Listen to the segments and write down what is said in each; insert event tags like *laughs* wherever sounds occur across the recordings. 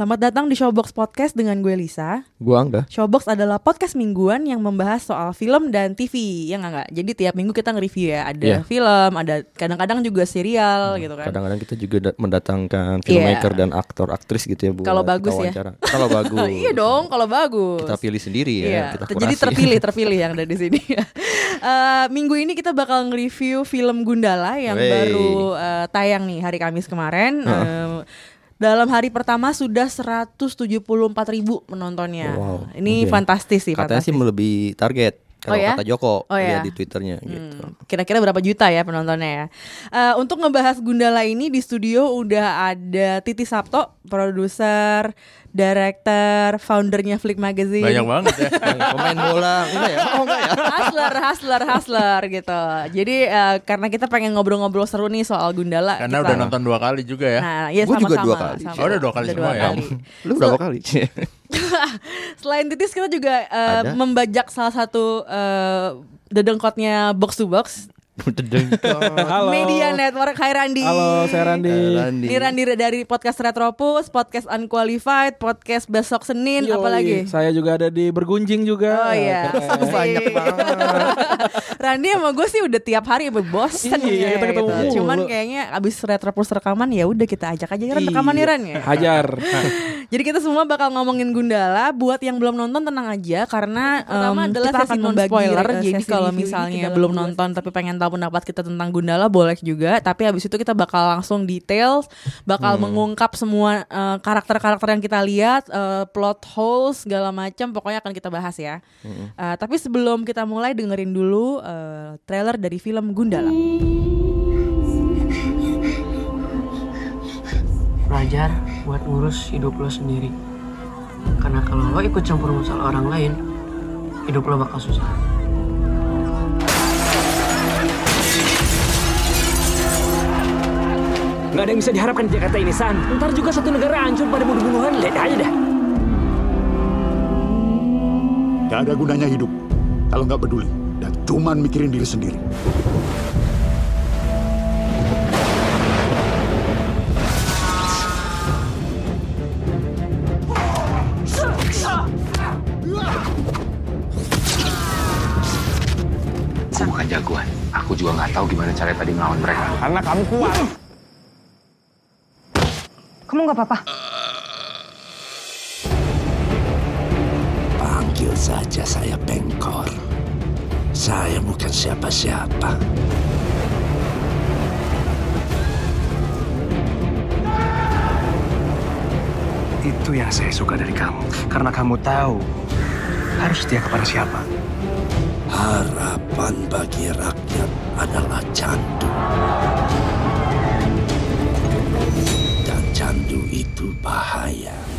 Selamat datang di Showbox Podcast dengan gue Lisa. Gua enggak. Showbox adalah podcast mingguan yang membahas soal film dan TV, ya nggak nggak. Jadi tiap minggu kita nge-review ya, ada Iya. film, ada kadang-kadang juga serial gitu kan. Kadang-kadang kita juga da- mendatangkan filmmaker dan aktor aktris gitu ya buat Kalau kita bagus ya. Kalau *laughs* bagus. iya dong, kalau bagus. Kita pilih sendiri ya. Iya, Kita jadi terpilih *laughs* terpilih yang ada di sini. *laughs* Eh, minggu ini kita bakal nge-review film Gundala yang Wey. baru eh, tayang nih hari Kamis kemarin. Eh, dalam hari pertama sudah 174 ribu penontonnya. Wow, Ini oke. fantastis sih, Katanya sih fantastis. melebihi target. Kalau Oh ya? kata Joko Oh ya? lihat di twitternya gitu. Hmm, Kira-kira berapa juta ya penontonnya ya? Eh, untuk ngebahas Gundala ini di studio udah ada Titi Sabto, produser, director, foundernya Flick Magazine. Banyak banget ya. Pemain bola enggak ya? Oh enggak ya? hustler, hustler, hustler gitu. Jadi eh, karena kita pengen ngobrol-ngobrol seru nih soal Gundala. Karena kita- udah nonton dua kali juga ya. Nah, iya Gua juga sama-sama. dua kali. sama. Oh, udah dua kali semua ya? *laughs* Lu berapa kali? *laughs* Selain titis kita juga eh, Ada? membajak salah satu eh, dedengkotnya box to box Halo. media network Hai Randi. Halo, saya Randi. Randi. Ini Randi dari podcast Retropus, podcast Unqualified, podcast besok Senin, Yoi, apalagi? Saya juga ada di bergunjing juga. Oh iya. Banyak banget. *laughs* Randi sama gue sih udah tiap hari bosen Iya, kita ketemu mulu. Cuman kayaknya abis Retropus rekaman ya udah kita ajak aja Ran, rekaman nih. Ran ya. Hajar. *laughs* Jadi kita semua bakal ngomongin Gundala. Buat yang belum nonton tenang aja karena Pertama em, adalah kita akan non membagi spoiler. Jadi kalau misalnya belum nonton tapi pengen tahu pendapat kita tentang Gundala boleh juga. Tapi habis itu kita bakal langsung details, bakal Hmm. mengungkap semua eh, karakter-karakter yang kita lihat, eh, plot holes segala macam. Pokoknya akan kita bahas ya. Eh, tapi sebelum kita mulai dengerin dulu eh, trailer dari film Gundala. belajar buat ngurus hidup lo sendiri. Karena kalau lo ikut campur masalah orang lain, hidup lo bakal susah. Nggak ada yang bisa diharapkan di Jakarta ini, San. Ntar juga satu negara hancur pada bunuh-bunuhan. Lihat aja dah. Gak ada gunanya hidup kalau nggak peduli dan cuman mikirin diri sendiri. Aku bukan jagoan. Aku juga nggak tahu gimana cara tadi ngelawan mereka. Karena kamu kuat. Kamu nggak apa-apa? Panggil saja saya Pengkor. Saya bukan siapa-siapa. Itu yang saya suka dari kamu. Karena kamu tahu harus setia kepada siapa. Harapan bagi rakyat adalah candu. Dan candu itu bahaya.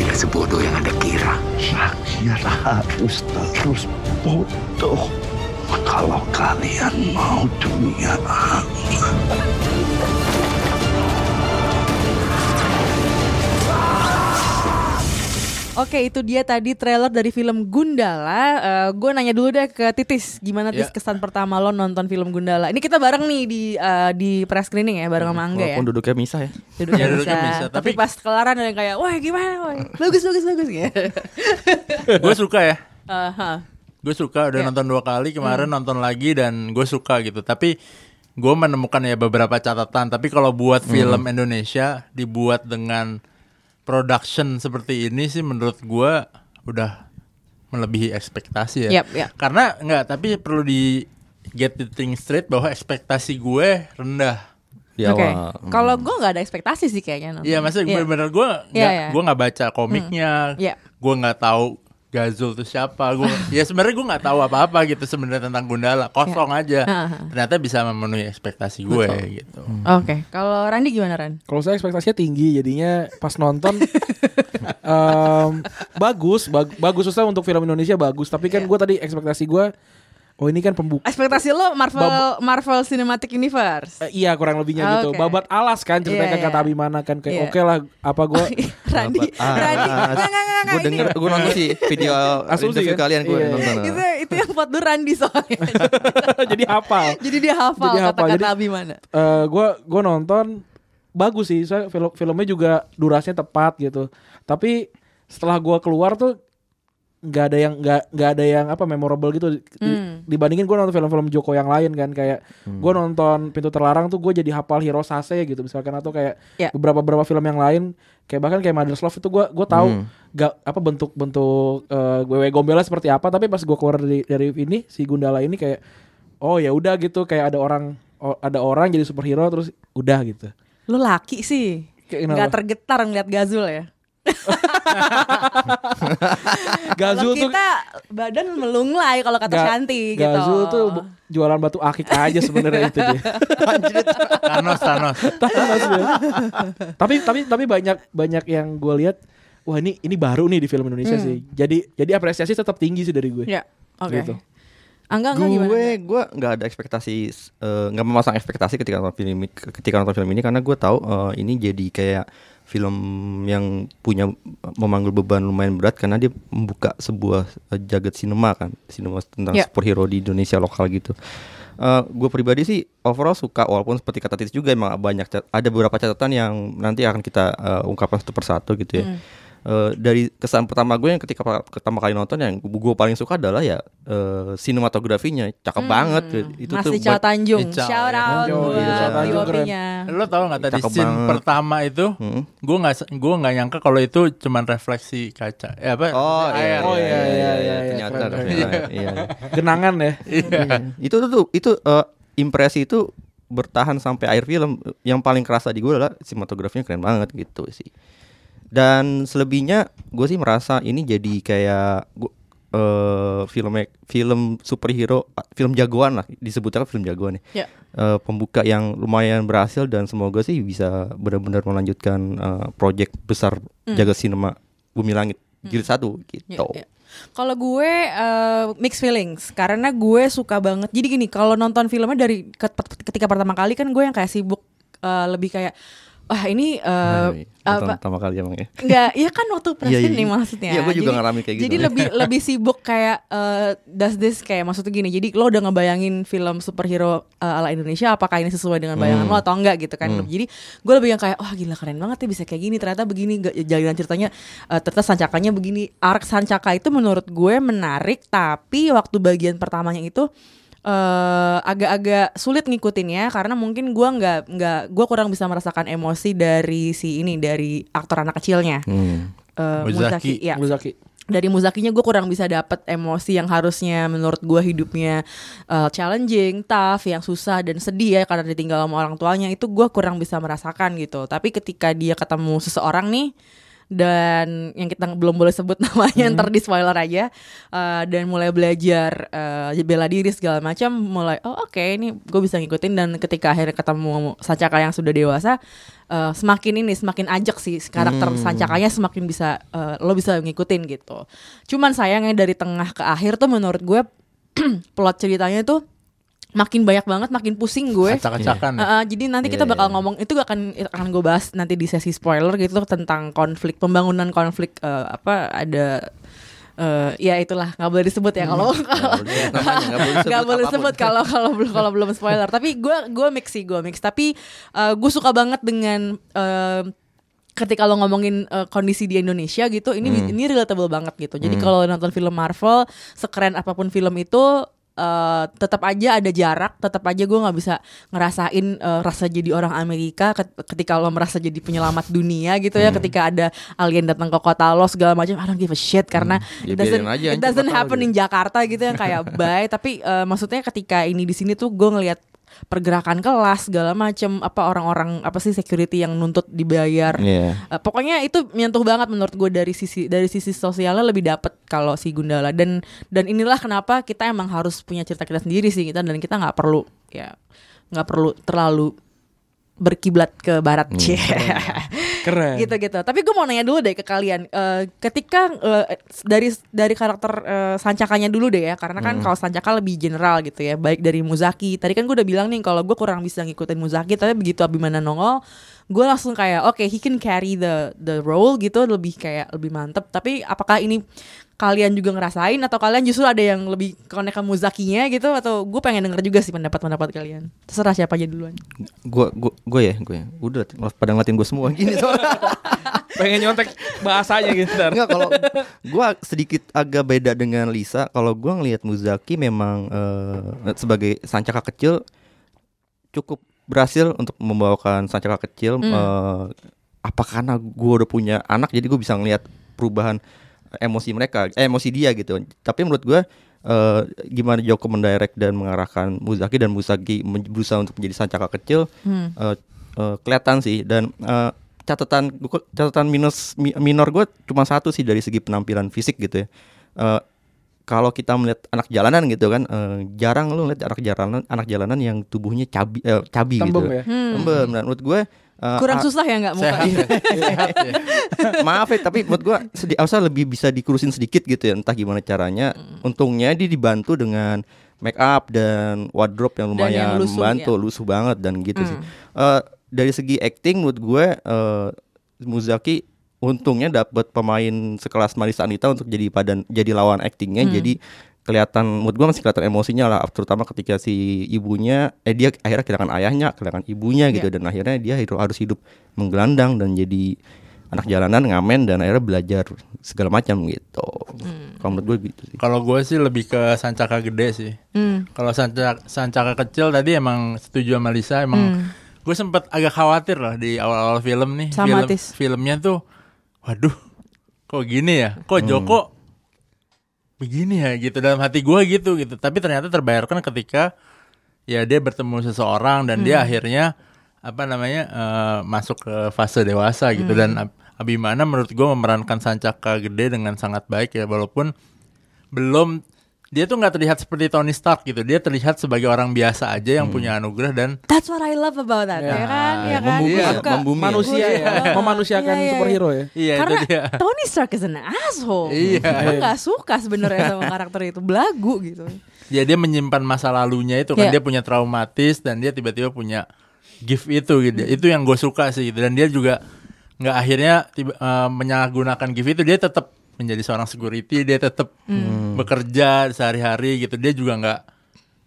Tidak sebodoh yang Anda kira. Rakyat harus terus bodoh. Kalau kalian mau dunia aman. Oke, itu dia tadi trailer dari film Gundala. gue nanya dulu deh ke Titis, gimana Tis Ya. kesan pertama lo nonton film Gundala? Ini kita bareng nih di eh, di press screening ya, bareng sama Angga ya. Walaupun duduknya misah ya. Duduknya Ya, duduknya bisa, Tapi tapi- pas kelaran ada yang kayak, wah gimana, wah bagus bagus bagus ya. *laughs* gue suka ya. Aha. Gue suka udah Ya. nonton dua kali kemarin nonton lagi dan gue suka gitu. Tapi gue menemukan ya beberapa catatan. Tapi kalau buat film Indonesia dibuat dengan production seperti ini sih menurut gue udah melebihi ekspektasi ya. Yap, yap. Karena enggak, tapi perlu di get the thing straight bahwa ekspektasi gue rendah. di Oke. awal. Hmm. Kalau gue nggak ada ekspektasi sih kayaknya. Iya, maksudnya Iya. bener-bener gue Iya, nggak iya. gue nggak baca komiknya, Iya. gue nggak tahu Gazul itu siapa. Gue ya sebenarnya gue nggak tahu apa-apa gitu sebenarnya tentang Gundala, kosong aja. Iya. Heeh. Ternyata bisa memenuhi ekspektasi gue gitu. Oke. Kalau Randi gimana Ran? Kalau saya ekspektasinya tinggi, jadinya pas nonton *laughs* em, bagus, bag- bagus susah untuk film Indonesia bagus. Tapi kan Iya. gue tadi ekspektasi gue, oh ini kan pembuka. Ekspektasi lo Marvel Marvel Cinematic Universe. Eh, iya kurang lebihnya gitu. Oke. Babat alas kan ceritanya Iya, kata iya. Abimana kan kayak Iya. oke lah apa gue *laughs* Randi, Ah, Randi, nggak nggak nggak nggak, gue denger, gue nonton sih video *laughs* Asumsi interview kan? kalian gue Iya. nonton. itu itu yang buat tuh Randi soalnya. *laughs* jadi hafal. Jadi dia hafal Jadi hafal. kata-kata Jadi- Abimana. Eh gue gue nonton bagus sih, saya film filmnya juga durasinya tepat gitu. Tapi setelah gue keluar tuh nggak ada yang nggak nggak ada yang apa memorable gitu Hmm. dibandingin gue nonton film-film Joko yang lain kan kayak gue nonton Pintu Terlarang tuh gue jadi hafal Hero Sase gitu misalkan atau kayak Ya. beberapa beberapa film yang lain kayak bahkan kayak Mother's Love itu gue gue tahu Hmm. gak apa bentuk bentuk eh, wewe gombelnya seperti apa tapi pas gue keluar dari dari ini si Gundala ini kayak oh ya udah gitu kayak ada orang oh, ada orang jadi superhero terus udah gitu Lo laki sih. Nggak tergetar ngeliat Gazul ya. Gazul Kalau tuh kita badan melunglai kalau kata Ga- Shanti gitu. Gazul tuh jualan batu akik aja sebenarnya itu dia. *laughs* Thanos, Thanos. *laughs* Thanos dia. tapi tapi tapi banyak banyak yang gue lihat wah ini ini baru nih di film Indonesia Hmm. sih. Jadi jadi apresiasi tetap tinggi sih dari gue. Ya, oke. Gitu. Angga enggak gimana? gue gue nggak ada ekspektasi eh, nggak memasang ekspektasi ketika nonton film ini ketika nonton film ini karena gue tahu eh, ini jadi kayak film yang punya memanggul beban lumayan berat karena dia membuka sebuah eh, jagat sinema kan sinema tentang Ya. superhero di Indonesia lokal gitu Eh, gue pribadi sih overall suka walaupun seperti kata Titis juga emang banyak ada beberapa catatan yang nanti akan kita eh, ungkapkan satu persatu gitu ya Hmm. Eh, dari kesan pertama gue yang ketika pertama kali nonton yang gue paling suka adalah ya eh, sinematografinya cakep banget itu Masih tuh buat- Tanjung. Ical, Shout ya. out iya. DOP-nya. Lo tau nggak tadi Cakep scene banget. pertama itu? Hmm. Gue nggak gue nggak nyangka kalau itu cuman refleksi kaca. Eh apa? Oh air. iya, Oh, iya, iya, iya, ternyata keren, keren. ternyata, iya. *laughs* Genangan ya. itu tuh itu eh, impresi itu bertahan sampai akhir film yang paling kerasa di gue adalah sinematografinya keren banget gitu sih dan selebihnya gue sih merasa ini jadi kayak gua, eh film film superhero film jagoan lah disebutnya kan film jagoan ya Ya. Eh, pembuka yang lumayan berhasil dan semoga sih bisa benar-benar melanjutkan eh, project besar jaga sinema bumi langit jilid satu gitu Ya, ya. Kalau gue eh, mixed feelings karena gue suka banget. Jadi gini, kalau nonton filmnya dari ket- ketika pertama kali kan gue yang kayak sibuk eh, lebih kayak wah ini Nah, nonton apa pertama kali emang ya Enggak, iya kan waktu presiden Iya, iya, nih iya. maksudnya. Iya, gue juga Jadi- kayak gitu. Jadi lebih lebih sibuk kayak eh, does this kayak maksudnya gini. Jadi lo udah ngebayangin film superhero eh, ala Indonesia apakah ini sesuai dengan bayangan Hmm. lo atau enggak gitu kan. Jadi gue lebih yang kayak wah gila keren banget ya bisa kayak gini. Ternyata begini jalinan ceritanya eh, ternyata sancakanya begini. Arc sancaka itu menurut gue menarik tapi waktu bagian pertamanya itu eh agak-agak sulit ngikutinnya karena mungkin gua nggak nggak gua kurang bisa merasakan emosi dari si ini dari aktor anak kecilnya Hmm. Eh, Muzaki. ya Muzaki. dari Muzakinya gue kurang bisa dapet emosi yang harusnya menurut gue hidupnya uh, challenging, tough, yang susah dan sedih ya karena ditinggal sama orang tuanya itu gue kurang bisa merasakan gitu. Tapi ketika dia ketemu seseorang nih dan yang kita belum boleh sebut *laughs* namanya ntar di spoiler aja. Uh, dan mulai belajar uh, bela diri segala macam mulai oh oke ini gue bisa ngikutin. Dan ketika akhirnya ketemu Sancaka yang sudah dewasa uh, semakin ini semakin ajak sih karakter Sancakanya semakin bisa uh, lo bisa ngikutin gitu. Cuman sayangnya dari tengah ke akhir tuh menurut gue *clears throat* plot ceritanya tuh makin banyak banget makin pusing gue. Acak-acakan. Uh, uh, jadi nanti kita Iya, bakal iya. ngomong itu akan akan gue bahas nanti di sesi spoiler gitu tentang konflik pembangunan konflik uh, apa ada uh, ya itulah nggak boleh disebut ya kalau namanya nggak *laughs* boleh disebut kalau kalau belum kalau belum spoiler. Tapi gue gue mix sih gue mix. Tapi uh, gue suka banget dengan uh, ketika lo ngomongin uh, kondisi di Indonesia gitu ini ini relatable banget gitu. Jadi kalau nonton film Marvel sekeren apa pun film itu uh, tetap aja ada jarak tetap aja gue nggak bisa ngerasain uh, rasa jadi orang Amerika ket- ketika lo merasa jadi penyelamat dunia gitu ya ketika ada alien datang ke kota lo segala macam I don't give a shit karena Ya it doesn't, aja, it doesn't happen gitu. in Jakarta gitu yang kayak *laughs* bye. Tapi uh, maksudnya ketika ini di sini tuh gue ngelihat pergerakan kelas segala macem apa orang-orang apa sih security yang nuntut dibayar. Iya. Eh, pokoknya itu menyentuh banget menurut gue dari sisi dari sisi sosialnya lebih dapet kalau si Gundala. Dan dan inilah kenapa kita emang harus punya cerita kita sendiri sih kita dan kita nggak perlu ya nggak perlu terlalu berkiblat ke barat. Cie. *laughs* Keren. gitu gitu. Tapi gue mau nanya dulu deh ke kalian. Eh, ketika eh, dari dari karakter eh, sancakanya dulu deh ya. Karena kan kalau sancaka lebih general gitu ya. Baik dari Muzaki. Tadi kan gue udah bilang nih kalau gue kurang bisa ngikutin Muzaki tapi begitu Abimana nongol gue langsung kayak oke he can carry the the role gitu. Lebih kayak lebih mantep. Tapi apakah ini kalian juga ngerasain atau kalian justru ada yang lebih connect ke Muzakinya gitu atau gue pengen denger juga sih pendapat-pendapat kalian terserah siapa aja duluan Gue gue gue ya gue ya. Udah pada ngeliatin gue semua gini soalnya. *laughs* Pengen nyontek bahasanya gitu. Enggak kalau gue sedikit agak beda dengan Lisa. Kalau gue ngelihat Muzaki memang eh, sebagai sancaka kecil cukup berhasil untuk membawakan sancaka kecil. eh, apa karena gue udah punya anak jadi gue bisa ngelihat perubahan emosi mereka, eh, emosi dia gitu. Tapi menurut gue eh, gimana Joko mendirect dan mengarahkan Muzaki dan Muzaki berusaha untuk menjadi sancaka kecil eh, eh, kelihatan sih dan eh, catatan gua- catatan minus mi- minor gue cuma satu sih dari segi penampilan fisik gitu ya. Eh, kalau kita melihat anak jalanan gitu kan eh, jarang lu lihat anak jalanan anak jalanan yang tubuhnya cabi eh, cabi Tembem gitu. ya? Tembem. Dan menurut gue eh, kurang a- susah ya nggak muka? Sehat ya. *laughs* Sehat ya. maaf ya tapi menurut gua sedi harusnya lebih bisa dikurusin sedikit gitu ya entah gimana caranya. Untungnya dia dibantu dengan make up dan wardrobe yang Dan lumayan yang lusuh, membantu ya. lusuh banget dan gitu sih. Eh, dari segi acting menurut gue eh, Muzaki untungnya dapat pemain sekelas Marisa Anita untuk jadi padan jadi lawan actingnya. Jadi kelihatan menurut gue masih kelihatan emosinya lah terutama ketika si ibunya eh dia akhirnya kehilangan ayahnya kehilangan ibunya gitu dan akhirnya dia hidup- harus hidup menggelandang dan jadi anak jalanan ngamen dan akhirnya belajar segala macam gitu kalau menurut gue gitu sih Kalau gue sih lebih ke sancaka gede sih. Hmm. Kalau sancaka, sancaka kecil tadi emang setuju sama Lisa emang gue sempet agak khawatir lah di awal-awal film nih. Sama, film, Tis. filmnya tuh, waduh, kok gini ya? Kok Joko begini ya gitu. Dalam hati gue gitu gitu. Tapi ternyata terbayarkan ketika ya dia bertemu seseorang dan dia akhirnya apa namanya eh, masuk ke fase dewasa gitu. Dan Ab- Abimana menurut gue memerankan Sancaka gede dengan sangat baik ya walaupun belum dia tuh nggak terlihat seperti Tony Stark gitu dia terlihat sebagai orang biasa aja yang punya anugerah dan That's what I love about that, ya, kan? Ya kan? membumi ya, suka- membumi ya. Manusia Iya. ya, memanusiakan Iya, iya, iya. superhero ya. iya Karena itu dia Tony Stark is an asshole. Iya. Gue gak suka sebenarnya sama karakter itu belagu gitu. ya dia menyimpan masa lalunya itu kan Iya. dia punya traumatis dan dia tiba-tiba punya gift itu gitu itu yang gue suka sih gitu dan dia juga nggak akhirnya tiba, eh, menyalahgunakan gift itu dia tetap menjadi seorang security dia tetap bekerja sehari-hari gitu. Dia juga nggak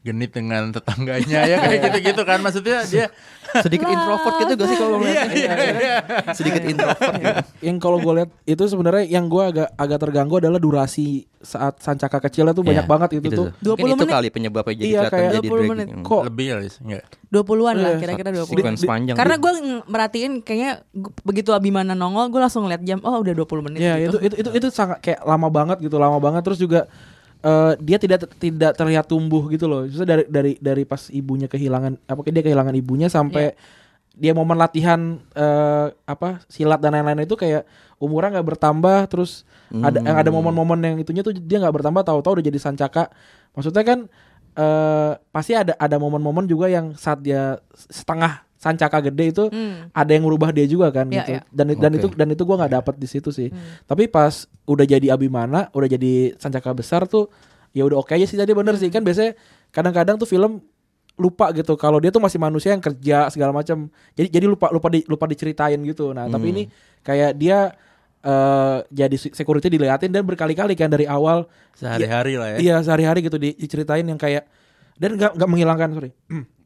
genit dengan tetangganya ya kayak gitu-gitu kan maksudnya dia sedikit introvert gitu gak sih kalau iya, ngeliatnya? iya, iya. sedikit introvert gitu. Yang kalau gue lihat itu sebenarnya yang gue agak agak terganggu adalah durasi saat sancaka kecilnya tuh banyak Iya, banget itu, tuh. Mungkin 20 itu menit. kali penyebabnya jadi Iya, kelihatan kayak jadi 20 dragging. menit. Hmm. Kok lebih kali enggak 20-an lah Iya. kira-kira 20 sequence panjang Karena gitu. gue merhatiin kayaknya begitu Abimana nongol gue langsung ngeliat jam oh udah 20 menit Ya gitu. itu itu itu itu sangat kayak lama banget gitu, lama banget terus juga eh, dia tidak tidak terlihat tumbuh gitu loh. Justru dari dari dari pas ibunya kehilangan apa dia kehilangan ibunya sampai dia momen latihan eh, apa silat dan lain-lain itu kayak umurnya nggak bertambah terus ada yang ada momen-momen yang itunya tuh dia nggak bertambah tahu-tahu udah jadi sancaka. Maksudnya kan eh pasti ada ada momen-momen juga yang saat dia setengah sancaka gede itu Hmm. ada yang merubah dia juga kan Iya, gitu. iya. Dan dan Oke. itu dan itu gua nggak dapat di situ sih. Hmm. Tapi pas udah jadi Abimana, udah jadi Sancaka besar tuh ya udah oke aja sih tadi bener sih Hmm. kan biasanya kadang-kadang tuh film lupa gitu kalau dia tuh masih manusia yang kerja segala macam. Jadi jadi lupa lupa di, lupa diceritain gitu. Nah, tapi Hmm. ini kayak dia eh jadi se- security diliatin dan berkali-kali kan dari awal sehari-hari lah ya Iya sehari-hari gitu di- diceritain yang kayak dan nggak nggak menghilangkan sorry *clears throat*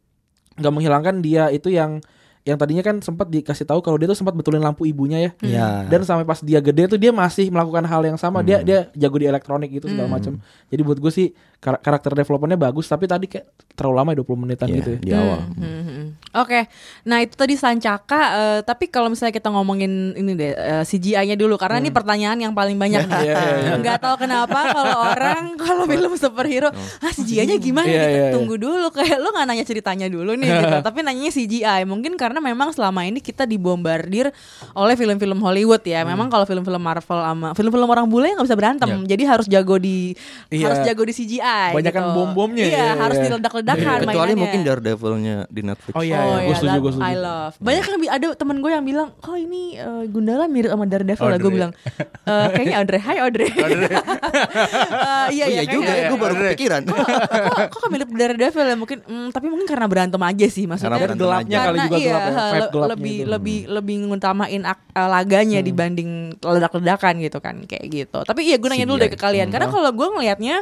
nggak menghilangkan dia itu yang yang tadinya kan sempat dikasih tahu kalau dia tuh sempat betulin lampu ibunya ya. Iya. dan sampai pas dia gede tuh dia masih melakukan hal yang sama. Dia dia jago di elektronik gitu segala macam jadi buat gue sih kar- karakter developmentnya bagus tapi tadi kayak terlalu lama ya 20 menitan Iya, gitu ya di awal. Hmm, hmm, hmm. Oke, nah itu tadi Sancaka. eh, tapi kalau misalnya kita ngomongin ini deh eh, CGI-nya dulu, karena ini pertanyaan yang paling banyak *laughs* nih. Iya, iya, iya. Nggak tahu kenapa kalau orang kalau film superhero, ah CGI-nya gimana? Iya, gitu. iya, iya. Tunggu dulu, kayak lu nggak nanya ceritanya dulu nih. gitu. *laughs* Tapi nanyanya CGI. Mungkin karena memang selama ini kita dibombardir oleh film-film Hollywood ya. Hmm. Memang kalau film-film Marvel sama film-film orang bule nggak bisa berantem. Jadi harus jago di Iya. harus jago di CGI. Banyakan gitu. bom-bomnya Iya, ya, harus iya. diledak-ledakan Kecuali mainannya. mungkin Daredevil-nya di Netflix. Oh iya, oh iya. gue ya, setuju, gue setuju. I love. Banyak yang bi- ada temen gue yang bilang, oh ini eh, Gundala mirip sama Daredevil lah. Gue Audrey. bilang, "Eh, kayaknya Audrey. Hai Audrey. *laughs* *laughs* Eh, iya Oh iya iya juga, kayaknya- gue baru Audrey. kepikiran. Kok, kok, kok mirip Daredevil ya mungkin hmm, tapi mungkin karena berantem aja sih maksudnya Karena gelapnya kali juga iya, ya, gelapnya lebih. Hmm. lebih lebih ngutamain laganya dibanding ledak-ledakan gitu kan kayak gitu. Tapi iya gue nanya dulu deh ke kalian Hmm. karena kalau gue ngelihatnya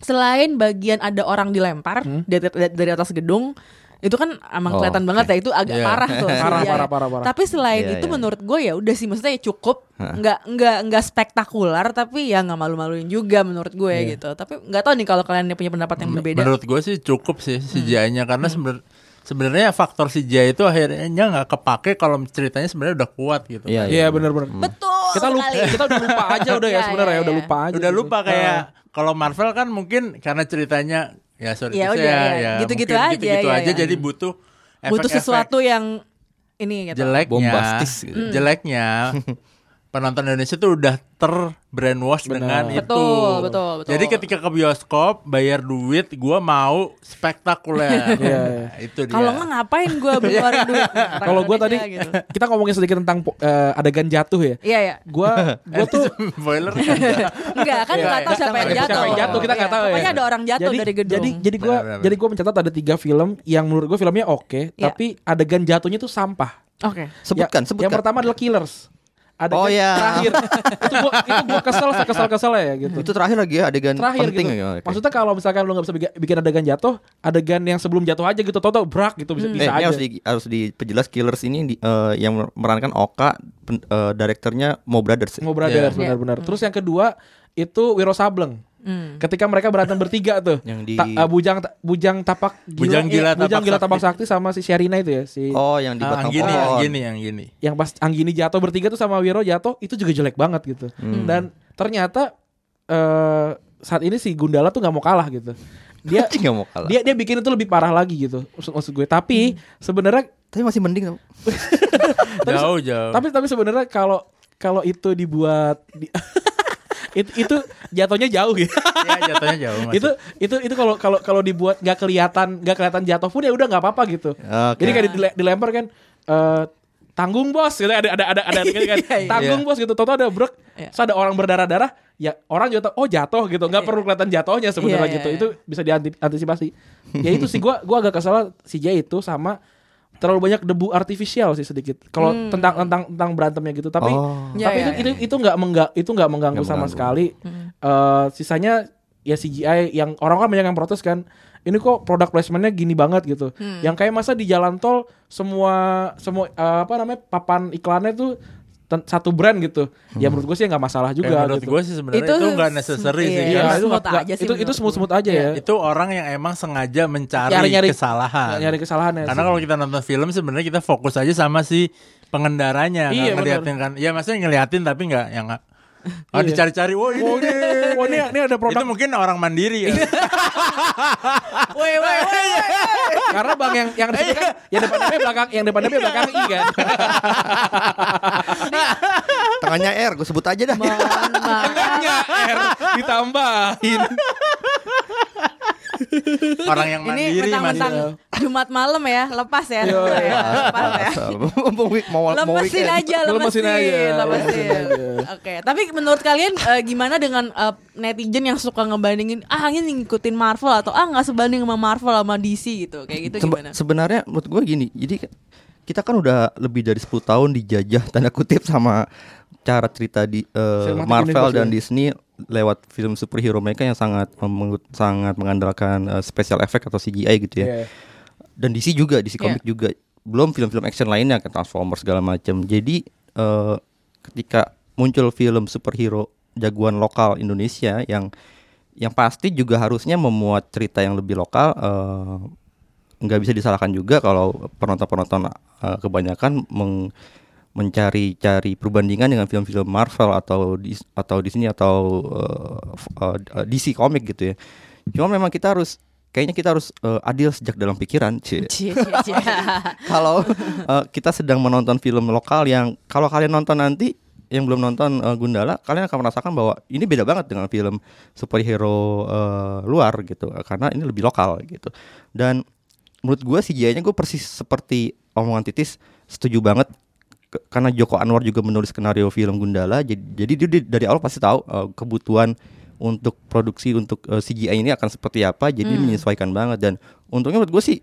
selain bagian ada orang dilempar Hmm. dari, dari atas gedung itu kan emang Oh, kelihatan oke. banget ya itu agak Iya. parah tuh *laughs* Parah, CGI. parah, parah, parah. tapi selain Iya, itu iya. menurut gue ya udah sih maksudnya ya cukup nggak nggak nggak spektakuler tapi ya nggak malu-maluin juga menurut gue Iya. gitu tapi nggak tahu nih kalau kalian punya pendapat yang berbeda Menurut gue sih cukup sih CGI-nya karena sebenar- sebenarnya faktor CGI itu akhirnya nggak kepake kalau ceritanya sebenarnya udah kuat gitu. Iya, Iya benar-benar. betul Kita lupa, sekali. kita udah lupa aja udah ya *laughs* Iya, sebenarnya iya, ya udah iya. lupa aja. Udah gitu. lupa kayak kalau Marvel kan mungkin karena ceritanya ya sorry Ya udah, ya, ya. ya Gitu-gitu aja, gitu-gitu ya, aja ya. jadi butuh butuh efek-efek sesuatu yang ini gitu jeleknya Bombastis gitu. jeleknya *laughs* penonton Indonesia tuh udah terbrainwash dengan itu. Betul, betul, betul. Jadi ketika ke bioskop bayar duit, gua mau spektakuler. Iya, itu dia. kalau nggak ngapain gue ngeluarin duit *laughs* Kalau gue tadi gitu. *laughs* kita ngomongin sedikit tentang eh, adegan jatuh ya. iya *laughs* ya Gue gue tuh spoiler Enggak kan nggak tahu siapa yang Siapa jatuh yang jatuh, kita nggak Iya, tahu ya. pokoknya ada orang jatuh jadi, dari gedung Jadi jadi gue jadi gue mencatat ada tiga film yang menurut gue filmnya oke, Iya. tapi adegan jatuhnya tuh sampah. oke Sebutkan, Ya- sebutkan. Yang pertama adalah Killers. Adegan Oh, iya. terakhir. *laughs* itu gue itu gue kesel kesel kesel ya gitu. Itu terakhir lagi ya adegan terakhir penting gitu. ya. oke. Maksudnya kalau misalkan lu nggak bisa bikin, adegan jatuh, adegan yang sebelum jatuh aja gitu, toto brak gitu bisa Eh, bisa ini aja. harus di, harus diperjelas Killers ini di- eh, yang memerankan Oka, pen, eh, direkturnya Mo Brothers. ya? Mau Brothers Iya. benar-benar. Terus yang kedua itu Wiro Sableng. Hmm. Ketika mereka berantem bertiga tuh. Yang di- Ta- eh, bujang bujang tapak gila, Bujang Gila eh, bujang Tapak gila tapak Sakti. sakti sama si Sherina itu ya si Oh, yang di Ah, batang yang gini, yang pohon. gini, yang gini. yang pas Anggini jatuh bertiga tuh sama Wiro jatuh itu juga jelek banget gitu. Dan ternyata eh saat ini si Gundala tuh nggak mau kalah gitu. Dia *laughs* nggak mau kalah. dia dia bikin itu lebih parah lagi gitu maksud, maksud gue. Tapi sebenarnya Tapi masih mending *laughs* tau. Jauh, jauh. tapi tapi sebenarnya kalau kalau itu dibuat di- *laughs* itu itu jatuhnya jauh ya. ya jatuhnya jauh. *laughs* Mas. itu itu itu kalau kalau kalau dibuat nggak kelihatan nggak kelihatan jatuh pun ya udah nggak apa-apa gitu. Oke. Jadi kayak dile- dilempar kan eh, tanggung bos gitu ada ada ada ada gitu kan *laughs* Iya, iya. tanggung bos gitu. Toto ada brek. Iya. Terus ada orang berdarah-darah ya orang juga tahu oh jatuh gitu nggak perlu kelihatan jatuhnya sebenarnya Iya, iya, gitu. iya. Itu bisa diantisipasi. ya itu sih gua gua agak kesal CJ itu sama terlalu banyak debu artifisial sih sedikit. Kalau Hmm. tentang tentang tentang berantemnya gitu. Tapi Oh. Ya, tapi ya, itu, ya. itu itu nggak mengga, itu nggak mengganggu Nggak sama mengganggu. sekali. Eh, sisanya ya CGI yang orang kan banyak yang protes kan. Ini kok produk placementnya gini banget gitu. Hmm. Yang kayak masa di jalan tol semua semua eh, apa namanya papan iklannya tuh satu brand gitu. Ya menurut gue sih nggak masalah Ya, juga. menurut gitu. gue sih sebenarnya Itu itu nggak necessary iya, sih. Iya, itu smooth nggak- aja sih itu itu smooth smooth aja ya. itu orang yang emang sengaja mencari Nyari-nyari- kesalahan. Nyari kesalahannya. Karena kalau kita nonton film sebenarnya kita fokus aja sama si pengendaranya, Iya, ngeliatin kan. Ya maksudnya ngeliatin tapi nggak yang. *laughs* Oh Iya. dicari-cari, wah ini. Oh, ini, *laughs* oh, ini, ini ada produk Itu mungkin orang mandiri ya. *laughs* Woi, woi, woi. karena bang yang yang di situ kan yang depan DP belakang yang depan DP belakang I kan. Tengahnya R, gue sebut aja dah. Tengahnya R ditambahin. *laughs* orang yang Ini mandiri mentang-mentang masih. Jumat malam ya, lepas ya. Iya. Ya, lepas ya. *laughs* mau, mau, lemesin aja, Lemesin lemesin, aja, lemesin. Oke, tapi menurut kalian eh, gimana dengan eh, netizen yang suka ngebandingin ah ini ngikutin Marvel atau ah nggak sebanding sama Marvel sama DC gitu, kayak gitu Sebe- gimana? sebenarnya menurut gue gini, jadi kita kan udah lebih dari 10 tahun dijajah tanda kutip sama cara cerita di Cinematic Marvel universe dan ya. Disney lewat film superhero mereka yang sangat sangat mengandalkan eh, special effect atau CGI gitu ya. Iya. Dan DC juga, DC Iya. komik juga. Belum film-film action lainnya kayak Transformers segala macam. Jadi eh, ketika muncul film superhero jagoan lokal Indonesia yang yang pasti juga harusnya memuat cerita yang lebih lokal eh, nggak bisa disalahkan juga kalau penonton-penonton uh, kebanyakan meng- mencari-cari perbandingan dengan film-film Marvel atau dis- atau Disney atau uh, f- uh, uh, DC komik gitu ya. Cuma memang kita harus kayaknya kita harus uh, adil sejak dalam pikiran, *laughs* Cie. *laughs* Kalau uh, kita sedang menonton film lokal yang kalau kalian nonton nanti yang belum nonton uh, Gundala, kalian akan merasakan bahwa ini beda banget dengan film superhero uh, luar gitu, karena ini lebih lokal gitu. Dan menurut gue CGI-nya gue persis seperti omongan Titis, setuju banget karena Joko Anwar juga menulis skenario film Gundala, jadi, jadi dia di- dari awal pasti tahu uh, kebutuhan untuk produksi untuk uh, CGI ini akan seperti apa, jadi menyesuaikan banget. Dan untungnya menurut gue sih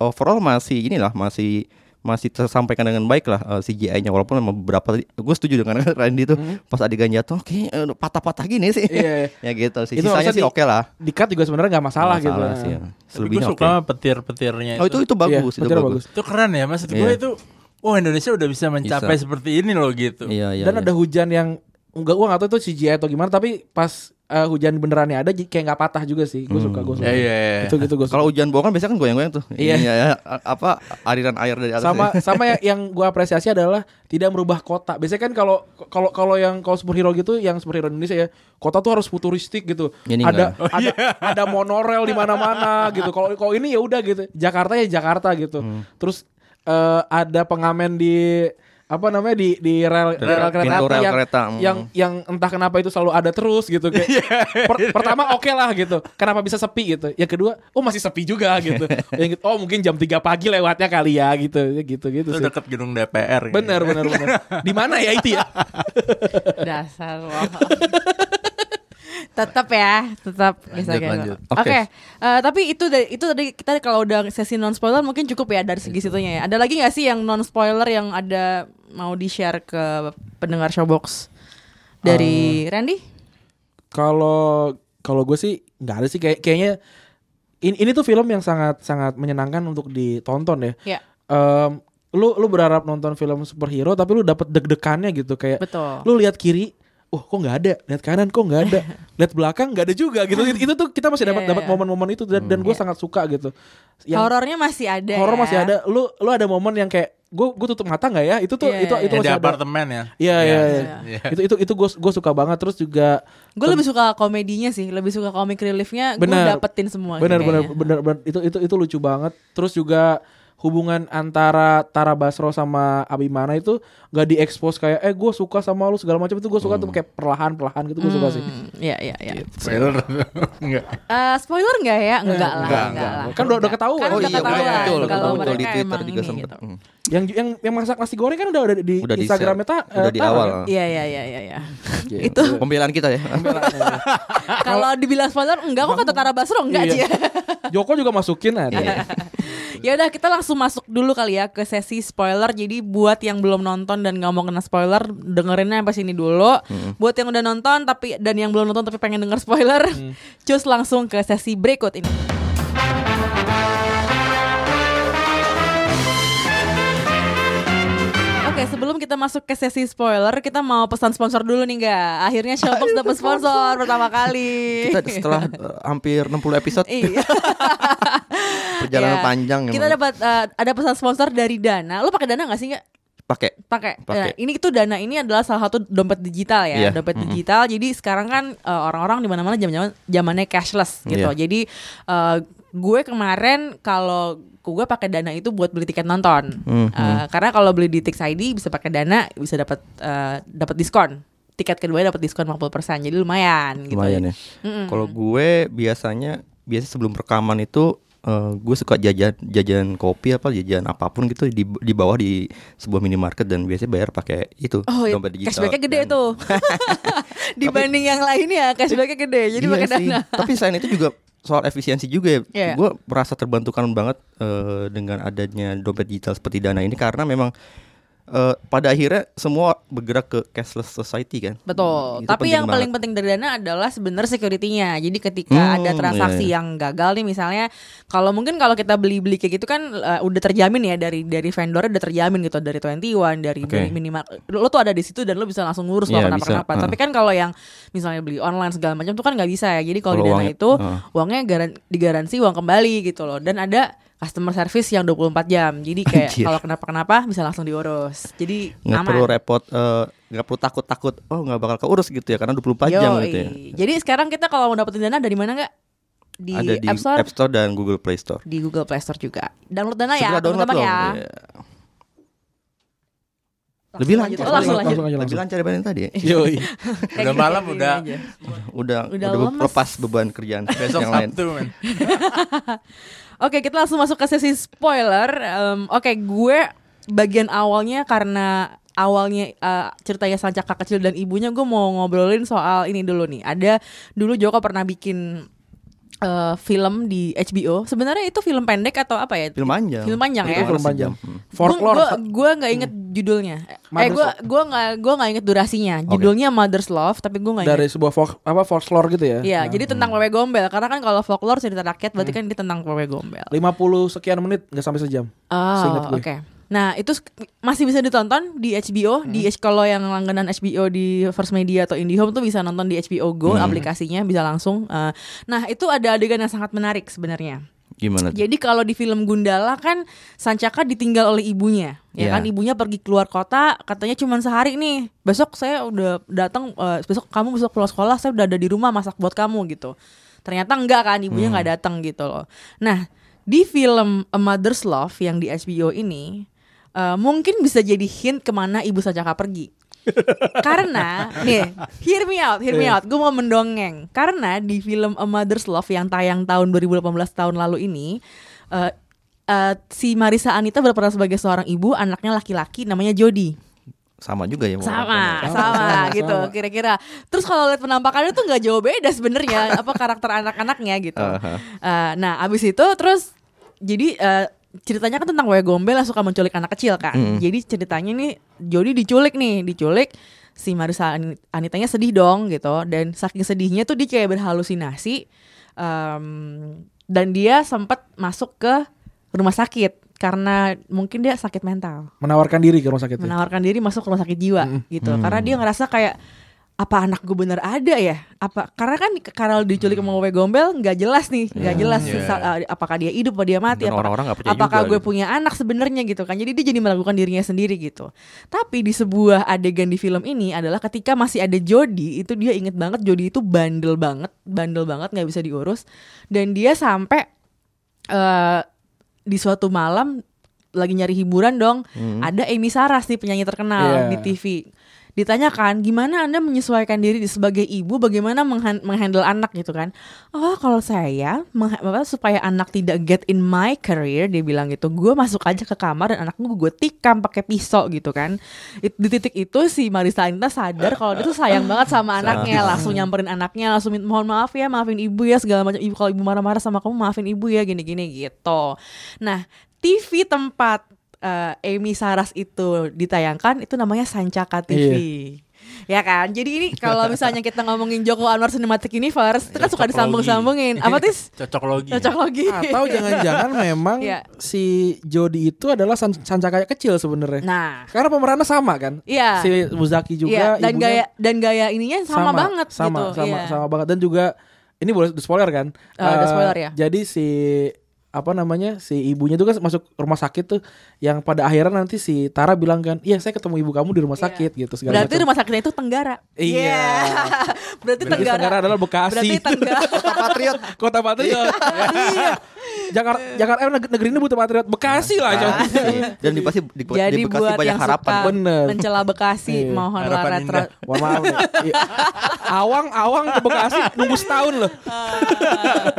overall masih inilah masih masih tersampaikan dengan baik lah uh, CGI-nya walaupun memang beberapa gue setuju dengan *laughs* Randy tuh pas adegan jatuh oke eh, patah-patah gini sih. Iya, *laughs* ya gitu sih. Itu sisanya sih oke lah. Di cut juga sebenarnya nggak masalah, gitu. masalah sih ya. Tapi gue suka sama petir-petirnya oh itu itu. bagus Iya, itu betul bagus, Itu keren ya maksud gue Iya. itu Oh Indonesia udah bisa mencapai Bisa. seperti ini loh gitu. iya iya Dan iya. ada hujan yang enggak gua tahu itu CGI atau gimana tapi pas eh, hujan benerannya ada kayak nggak patah juga sih. Gue suka, gue suka. Iya iya. iya. Itu gitu gue suka. kalau hujan bohong kan biasanya kan goyang-goyang tuh Iya. Ininya ya, apa aliran air dari atas sama ya. sama ya- *laughs* yang gua apresiasi adalah tidak merubah kota. Biasanya kan kalau kalau kalau yang kalau superhero gitu, yang superhero Indonesia ya, kota tuh harus futuristik gitu. Ini ada enggak. ada ada monorail di mana-mana gitu. Kalau kalau ini ya udah gitu. Jakarta ya Jakarta gitu. Hmm. Terus eh, ada pengamen di apa namanya di di rel, di rel kereta api rel yang, kereta, hmm. yang yang entah kenapa itu selalu ada terus gitu kayak *laughs* per- pertama oke lah gitu kenapa bisa sepi gitu yang kedua oh masih sepi juga gitu *laughs* yang oh mungkin jam 3 pagi lewatnya kali ya gitu ya gitu gitu Itu sih dekat gedung DPR. gitu. bener bener bener *laughs* di mana ya itu ya Dasar lo. Tetap ya, tetap bisa Lanjut, kayak lanjut. gitu. Oke, Oke. eh, tapi itu dari itu tadi kita kalau udah sesi non spoiler mungkin cukup ya dari segi situnya ya. Ada lagi nggak sih yang non spoiler yang ada mau di share ke pendengar showbox dari Randy? kalau kalau gue sih nggak ada sih kayak kayaknya ini, ini tuh film yang sangat sangat menyenangkan untuk ditonton ya Ya, Em, lu lu berharap nonton film superhero tapi lu dapet deg-degannya gitu kayak betul. lu lihat kiri oh kok nggak ada lihat kanan kok nggak ada *laughs* lihat belakang nggak ada juga gitu itu, *laughs* itu tuh kita masih dapat Iya, dapat iya. momen-momen itu dan, dan gue Iya. sangat suka gitu yang Horornya masih ada. horor ya. masih ada lu lu ada momen yang kayak gue gue tutup mata nggak ya itu tuh Iya, itu iya, itu di masih ada apartemen ya. iya iya iya Iya. itu itu itu gue gue suka banget terus juga Gue lebih suka komedinya sih, lebih suka komik reliefnya. Gue Benar. dapetin semua. benar kayaknya. benar benar itu itu itu lucu banget terus juga hubungan antara Tara Basro sama Abimana itu gak diekspos kayak eh gue suka sama lu segala macam itu gue suka tuh kayak perlahan perlahan gitu gue suka sih Hmm, Iya iya iya. Spoiler. *laughs* Enggak. Eh, spoiler nggak ya? Enggak lah, enggak, enggak, lah. Kan udah- udah ketahuan. Kan Oh udah iya, ketahuan betul, betul, kalau betul, mereka di Twitter juga ini sempet. gitu. Hmm. yang yang yang masak nasi goreng kan udah ada di Udah di Instagramnya share. ta, Udah eh, di awal. Iya iya iya iya iya. itu pembelaan kita ya Kalau dibilang spoiler enggak kok kata Tara Basro enggak Iya. Cia. Joko juga masukin ada ya udah kita langsung masuk dulu kali ya ke sesi spoiler. Jadi buat yang belum nonton dan nggak mau kena spoiler, dengerinnya sampai sini dulu. Buat yang udah nonton tapi dan yang belum nonton tapi pengen denger spoiler, *laughs* cus langsung ke sesi berikut ini. Oke, sebelum kita masuk ke sesi spoiler, kita mau pesan sponsor dulu nih nggak? Akhirnya Showbox dapat sponsor pertama kali. kita setelah uh, hampir 60 episode Iya. *laughs* perjalanan Iya. panjang Kita emang. dapat uh, ada pesan sponsor dari Dana. Lo pakai Dana nggak sih nggak? pakai Pakai. Nah, ini itu Dana ini adalah salah satu dompet digital ya, Iya. dompet Mm-mm. digital. Jadi sekarang kan uh, orang-orang di mana-mana zaman-zaman zamannya cashless gitu. Iya. Jadi uh, gue kemarin kalau gue pakai Dana itu buat beli tiket nonton. Mhm. Uh, karena kalau beli di Tix ID bisa pakai Dana bisa dapat uh, dapat diskon. Tiket kedua dapat diskon 50%. Jadi lumayan gitu. lumayan ya Mm-mm. kalau gue biasanya biasa sebelum rekaman itu eh, gue suka jajan jajan kopi apa jajan apa pun gitu di di bawah di sebuah minimarket dan biasanya bayar pakai itu Oh, iya. dompet digital cashbacknya gede Dan- tuh. *laughs* *laughs* Dibanding yang lainnya, cashbacknya gede. Jadi Iya pakai sih. dana. Tapi selain itu juga soal efisiensi juga ya. Iya. Gue merasa terbantukan banget eh, dengan adanya dompet digital seperti Dana ini karena memang eh, pada akhirnya semua bergerak ke cashless society kan. Betul. Itu Tapi yang paling banget. penting dari dana adalah sebenarnya security-nya. Jadi ketika Hmm, ada transaksi iya, iya. yang gagal nih misalnya kalau mungkin kalau kita beli-beli kayak gitu kan eh, udah terjamin ya dari dari vendornya udah terjamin gitu dari 21 dari dari minimal lo tuh ada di situ dan lo bisa langsung ngurus lo Iya, kenapa bisa. kenapa. Heeh. Tapi kan kalau yang misalnya beli online segala macam tuh kan nggak bisa ya. Jadi kalau di dana uangnya- itu heeh. uangnya garan, digaransi uang kembali gitu loh. Dan ada customer service yang 24 jam. Jadi kayak kalau kenapa-kenapa bisa langsung diurus. Jadi nggak aman. perlu repot eh, nggak perlu takut-takut oh nggak bakal keurus gitu ya karena 24 jam Yoi. gitu ya Jadi sekarang kita kalau mau dapetin dana dari mana nggak? Di, ada di App Store, dan Google Play Store di Google Play Store juga. Download dana Segera ya, download teman-teman ya. Iya. Langsung lebih lanjut. lancar Oh, langsung Langsung, lanjut. langsung aja lebih langsung. lancar dibanding tadi ya. Yoi. *laughs* Udah gini, malam udah. udah Udah udah, lepas beban kerjaan Besok yang lain Sabtu men. *laughs* Oke, kita langsung masuk ke sesi spoiler. Em, Oke, gue bagian awalnya karena awalnya eh, ceritanya Sancaka kecil dan ibunya gue mau ngobrolin soal ini dulu nih. Ada dulu Joko pernah bikin eh, film di HBO. Sebenarnya itu film pendek atau apa ya? film panjang Film panjang Itu ya? Film panjang. Hmm. Folklore. Gue gue nggak inget judulnya. Eh Mother's gue Love. gue nggak gue nggak inget durasinya. Judulnya Mother's Love, tapi gue nggak inget. dari sebuah folk apa folklore gitu ya. Iya, Nah, jadi tentang wewe gombel. Karena kan kalau folklore cerita rakyat, berarti kan dia tentang wewe gombel. 50 sekian menit nggak sampai sejam. Oh, gue. oke. Nah, itu masih bisa ditonton di HBO, di Hmm. kalau yang langganan HBO di First Media atau IndiHome tuh bisa nonton di HBO Go Hmm. aplikasinya bisa langsung. eh, nah, itu ada adegan yang sangat menarik sebenarnya. Gimana tuh? Jadi kalau di film Gundala kan Sancaka ditinggal oleh ibunya, ya Iya. kan ibunya pergi keluar kota, katanya cuma sehari nih. Besok saya udah datang, eh, besok kamu besok pulang sekolah saya udah ada di rumah masak buat kamu gitu. Ternyata enggak kan, ibunya nggak datang gitu loh. Nah di film A Mother's Love yang di HBO ini eh, mungkin bisa jadi hint ke mana ibu Sancaka pergi. Karena nih, hear me out, hear me out. Gue mau mendongeng. Karena di film A Mother's Love yang tayang tahun 2018 tahun lalu ini, eh eh, si Marisa Anita berperan sebagai seorang ibu, anaknya laki-laki namanya Jody. sama juga ya Sama, sama, sama, gitu kira-kira. Terus kalau lihat penampakannya tuh nggak jauh beda sebenarnya apa karakter anak-anaknya gitu. *laughs* Eh, nah, abis itu terus jadi eh, ceritanya kan tentang wewe gombel yang suka menculik anak kecil kan. Mm. Jadi ceritanya nih Jody diculik nih, diculik si Marisa Ani- Anitanya sedih dong gitu dan saking sedihnya tuh dia kayak berhalusinasi em, dan dia sempat masuk ke rumah sakit karena mungkin dia sakit mental Menawarkan diri ke rumah sakit. ya? menawarkan diri masuk ke rumah sakit jiwa gitu karena dia ngerasa kayak apa anak gue bener ada ya? Apa karena kan karena diculik sama wewe gombel nggak jelas nih nggak jelas Iya. sa- uh, apakah dia hidup apa dia mati Dan apakah, nggak percaya apakah juga gue gitu. punya anak sebenarnya gitu kan. Jadi dia jadi melakukan dirinya sendiri gitu. Tapi di sebuah adegan di film ini adalah ketika masih ada Jody itu dia inget banget Jody itu bandel banget bandel banget nggak bisa diurus. Dan dia sampai eh di suatu malam lagi nyari hiburan dong. Ada Amy Saras nih penyanyi terkenal Iya. di TV ditanyakan gimana anda menyesuaikan diri di sebagai ibu bagaimana menghan- menghandle anak? Gitu kan. Oh kalau saya supaya anak tidak get in my career dia bilang gitu gue masuk aja ke kamar dan anakku gue tikam pakai pisau gitu kan. Di titik itu si Marisa Anita sadar kalau dia tuh sayang banget sama anaknya langsung nyamperin anaknya langsung minta mohon maaf ya maafin ibu ya segala macam ibu kalau ibu marah-marah sama kamu maafin ibu ya gini-gini gitu. Nah TV tempat eh, Amy Saras itu ditayangkan itu namanya Sancaka TV. Ya kan? Jadi ini kalau misalnya kita ngomongin Joko Anwar Cinematic Universe itu kan suka Cocok disambung-sambungin. Apa *laughs* tis? Cocok logi. Cocok logi. Atau jangan-jangan *laughs* memang Iya. si Jody itu adalah san sancaka kecil sebenarnya. Nah, Karena pemerannya sama kan? Iya. Si Muzaki juga iya, dan ibunya gaya dan gaya ininya sama, banget sama, gitu. Sama Iya. sama banget dan juga ini boleh di spoiler kan? Oh, ada Eh, spoiler ya? Jadi si apa namanya si ibunya itu kan masuk rumah sakit tuh yang pada akhirnya nanti si Tara bilang kan iya saya ketemu ibu kamu di rumah sakit gitu segala Iya. Berarti macam. rumah sakitnya itu Tenggara. Iya. *laughs* Berarti Berarti Tenggara. Tenggara adalah Bekasi. Berarti Tenggara. Patriot Kota Patriot. *laughs* iya. Jakarta Jakarta eh, neg- negeri ini butuh patriot. Bekasi lah coy. dan di pasti di, Jadi di Bekasi buat banyak yang harapan suka Bener. mencela Bekasi, Iya. mohonlah Harapan retro. Mohon maaf. Iya. Awang awang ke Bekasi nunggu setahun loh.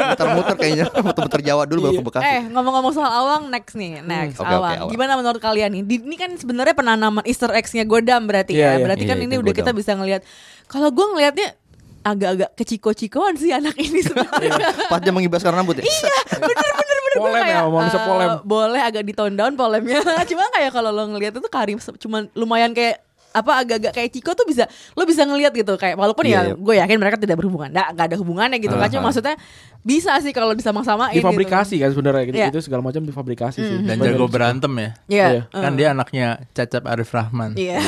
muter-muter kayaknya muter-muter Jawa dulu baru Iya. ke Bekasi Eh ngomong-ngomong soal awang next nih next Hmm, oke, awang. awang. Gimana menurut kalian nih? Di- Ini kan sebenarnya penanaman Easter eggs-nya Godam berarti Iya, ya. iya. Berarti kan Iya, ini udah kita bisa ngelihat. Kalau gue ngelihatnya agak-agak keciko-cikoan sih anak ini *laughs* sebenarnya. pas dia mengibaskan rambut ya Bener-bener bener Gua Polem ya, kayak, manusia eh, polem. boleh agak di tone down polemnya. *laughs* Cuma kayak kalau lo ngelihat itu Karim cuman lumayan kayak apa agak-agak kayak Ciko tuh bisa lo bisa ngelihat gitu kayak walaupun Iya, ya iya. gue yakin mereka tidak berhubungan nggak nggak ada hubungannya gitu kan cuma Aha. maksudnya bisa sih kalau disama-samain Difabrikasi kan sebenarnya gitu. Iya. Itu segala macam difabrikasi sih. Dan Bener jago berantem ya. gitu. Iya. Iya. Kan dia anaknya Cacap Arif Rahman. Iya.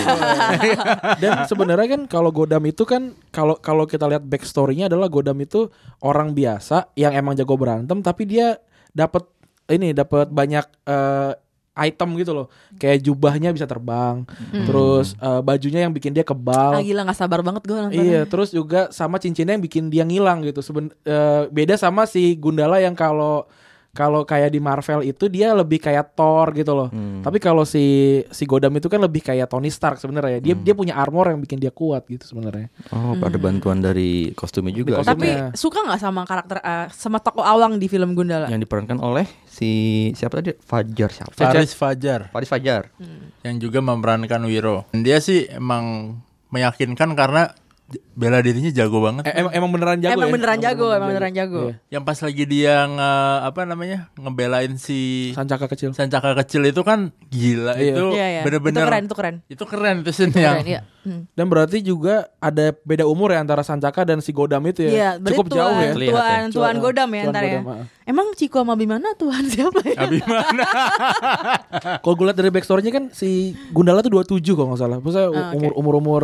Dan sebenarnya kan kalau Godam itu kan kalau kalau kita lihat backstory-nya adalah Godam itu orang biasa yang emang jago berantem tapi dia dapat ini dapat banyak eh, item gitu loh. Kayak jubahnya bisa terbang, Hmm. terus eh, bajunya yang bikin dia kebal. Ah gila gak sabar banget gue nonton. Iya, terus juga sama cincinnya yang bikin dia ngilang gitu. Seben eh, beda sama si Gundala yang kalau kalau kayak di Marvel itu dia lebih kayak Thor gitu loh. Hmm. Tapi kalau si si Godam itu kan lebih kayak Tony Stark sebenarnya. Dia Hmm. dia punya armor yang bikin dia kuat gitu sebenarnya. Oh, ada bantuan dari kostumnya juga. kostum- Tapi Kostumnya. suka nggak sama karakter eh, sama tokoh awang di film Gundala? yang diperankan oleh si siapa tadi? Fajar siapa? Faris Fajar Faris Fajar. yang juga memerankan Wiro. Dia sih emang meyakinkan karena bela dirinya jago banget. Eh, emang, emang beneran jago emang ya? beneran jago, emang beneran jago. Iya. Yang pas lagi dia nge apa namanya ngebelain si Sancaka kecil. Sancaka kecil itu kan gila Iya. itu Iya, iya. bener-bener Itu keren, itu keren. itu keren itu scene Itu yang keren, iya. Hmm. Dan berarti juga ada beda umur ya antara Sancaka dan si Godam itu ya. Iya, Cukup jauh tuan, ya. Terlihat Tuan, ya. tuan, Tuan- Godam ya Tuan ntar ya. Godam, ah. Emang Ciko sama Bimana tuan siapa ya? Abimana. *laughs* Kalau gue lihat dari backstory-nya kan si Gundala tuh 27 kalau nggak salah. Maksudnya Ah, oke. umur umur umur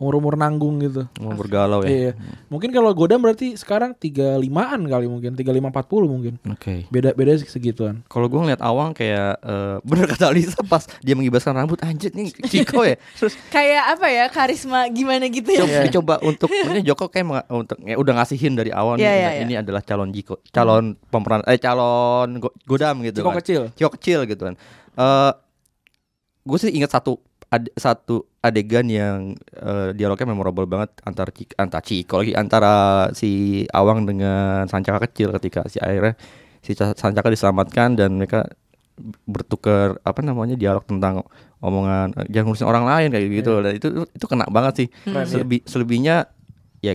umur umur nanggung gitu. Mau bergalau ya. Iya. Mungkin kalau Godam berarti sekarang 35-an kali mungkin, 35 40 mungkin. Oke. Beda beda segituan. Kalau gue ngeliat Awang kayak eh, *laughs* bener kata Lisa pas dia mengibaskan rambut anjir nih Ciko ya. Terus Kayak apa ya karisma gimana gitu ya? coba dicoba untuk ini Joko kayak untuk ya, udah ngasihin dari awal nih Iya, iya, nah, iya. ini adalah calon Jiko, calon pemeran eh calon Go- Godam gitu Ciko kan. kecil. Ciko kecil gitu kan. Eh gue sih ingat satu ade- satu adegan yang eh, dialognya memorable banget antara Cik, antara Ciko lagi antara si Awang dengan Sancaka kecil ketika si akhirnya si Ca- Sancaka diselamatkan dan mereka bertukar apa namanya dialog tentang omongan eh, jangan ngurusin orang lain kayak gitu. Dan itu itu kena banget sih. Keren, Selebih, selebihnya ya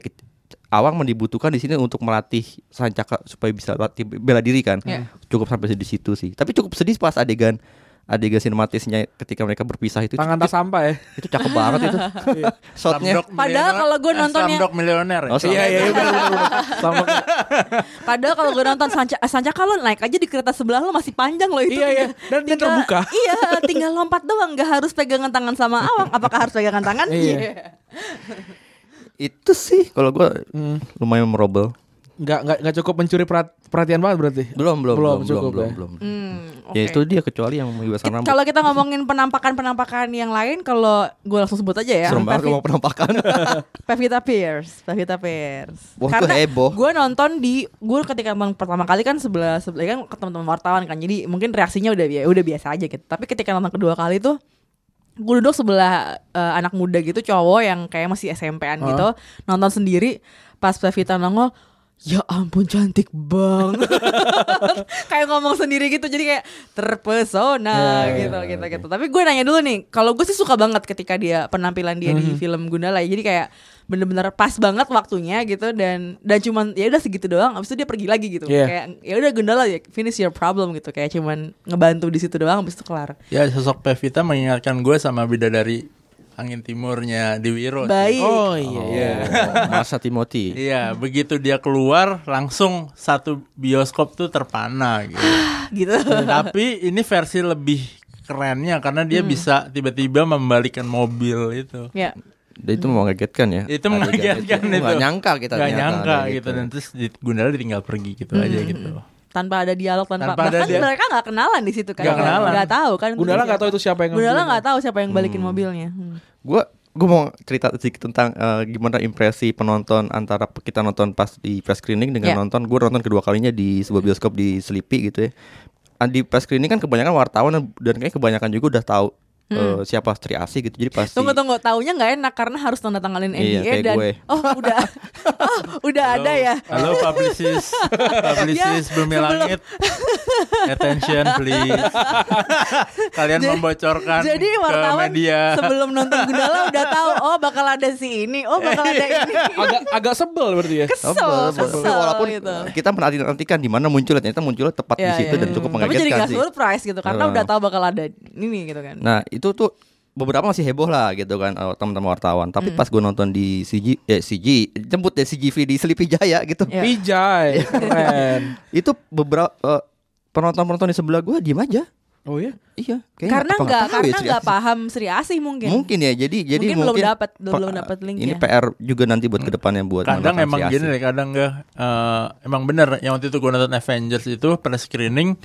Awang dibutuhkan di sini untuk melatih Sancaka supaya bisa latih bela diri kan. Iya. cukup sampai di situ sih. Tapi cukup sedih pas adegan adegan sinematisnya ketika mereka berpisah itu Tangan tas sampah ya. itu cakep banget itu *laughs* shotnya Padahal kalau gua eh, nontonnya- Slumdog Millionaire ya? Oh, Iya iya iya benar benar. *laughs* Padahal kalau gue nonton Sanca, eh, Sanca kalau naik aja di kereta sebelah lo masih panjang loh itu. Iya, iya. Dan- terbuka. *laughs* Iya, tinggal lompat doang, nggak harus pegangan tangan sama awang. Apakah harus pegangan tangan? Iya. itu sih kalau gua Hmm. lumayan memorable Nggak nggak nggak cukup mencuri perat- perhatian banget berarti. belum belum Belum belum cukup belum ya. belum, Hmm, ya oke. itu dia kecuali yang membebaskan Kit- rambut Kalau kita ngomongin penampakan-penampakan yang lain, kalau gue langsung sebut aja ya. serem banget penampakan *laughs* Pevita Pierce, Pevita Pierce. Wah, itu heboh. gue nonton di gue ketika emang pertama kali kan sebelah sebelah kan ke teman-teman wartawan kan, jadi mungkin reaksinya udah bi- udah biasa aja gitu. Tapi ketika nonton kedua kali tuh gue duduk sebelah eh, anak muda gitu cowok yang kayak masih SMP-an Oh. gitu nonton sendiri pas Pevita nongol Ya ampun cantik banget. *laughs* Kayak ngomong sendiri gitu Jadi kayak terpesona Ya, gitu gitu gitu. Tapi gue nanya dulu nih Kalau gue sih suka banget ketika dia Penampilan dia Mhm. di film Gundala Jadi kayak bener-bener pas banget waktunya gitu dan dan cuman ya udah segitu doang abis itu dia pergi lagi gitu. Iya. kayak ya udah Gundala ya finish your problem gitu. Kayak cuman ngebantu di situ doang abis itu kelar. Ya sosok Pevita mengingatkan gue sama bidadari angin timurnya di Wiro. sih. baik Oh iya iya. masa Timothy Iya, begitu dia keluar langsung satu bioskop tuh terpana gitu. *sighs* gitu Tapi ini versi lebih kerennya karena dia Hmm. bisa tiba-tiba membalikan mobil itu. ya Dan itu mengagetkan ya Itu mengagetkan itu. nggak nyangka kita Gak nyangka ada gitu. dan terus di- Gundala ditinggal pergi gitu Hmm. aja gitu. Tanpa ada dialog tanpa, Tanpa ada bahkan dia- mereka nggak kenalan di situ kan Nggak kenalan. nggak tahu kan Gundala nggak tahu itu siapa yang Gundala nggak tahu siapa yang balikin mobilnya Hmm. gue gue mau cerita sedikit tentang eh, gimana impresi penonton antara kita nonton pas di press screening dengan Ya. nonton gue nonton kedua kalinya di sebuah bioskop di Sleepy gitu ya di press screening kan kebanyakan wartawan dan- dan kayak kebanyakan juga udah tahu eh, siapa Sri Asih gitu jadi pasti Hmm. Tunggu tunggu, taunya nggak enak karena harus tanda tanganin Iya, NDA kayak dan gue. oh udah, *laughs* oh udah ada Halo- ya. Halo publicist, publicist *laughs* Ya, Bumi sebelum- Langit. Attention please. Kalian Jadi- membocorkan Jadi ke wartawan media. sebelum nonton Gundala udah tahu oh bakal ada si ini, oh bakal ada ini. *laughs* Agak agak sebel berarti ya. Kesel, Sebel, sebel. kesel walaupun gitu. kita menanti-nantikan di mana munculnya ternyata munculnya tepat di Ya, situ ya. dan cukup Tapi jadi mengagetkan gak sih surprise gitu karena udah tahu bakal ada ini gitu kan. Nah itu tuh beberapa masih heboh lah gitu kan eh, teman-teman wartawan. Tapi Hmm. pas gue nonton di CG, eh CG, jemput deh CGV di Sleepy Jaya gitu. Ya. Pijay, keren. *laughs* Itu beberapa eh, penonton-penonton di sebelah gue diem aja. Oh iya. Iya. kayaknya karena nggak karena ya Sri nggak Asih. paham Sri Asih mungkin. Mungkin ya. Jadi jadi Mungkin mungkin, belum dapat belum, dapat linknya. Ini PR juga nanti buat ke depannya buat kadang emang gini deh kadang gak emang bener yang waktu itu gue nonton Avengers itu pada screening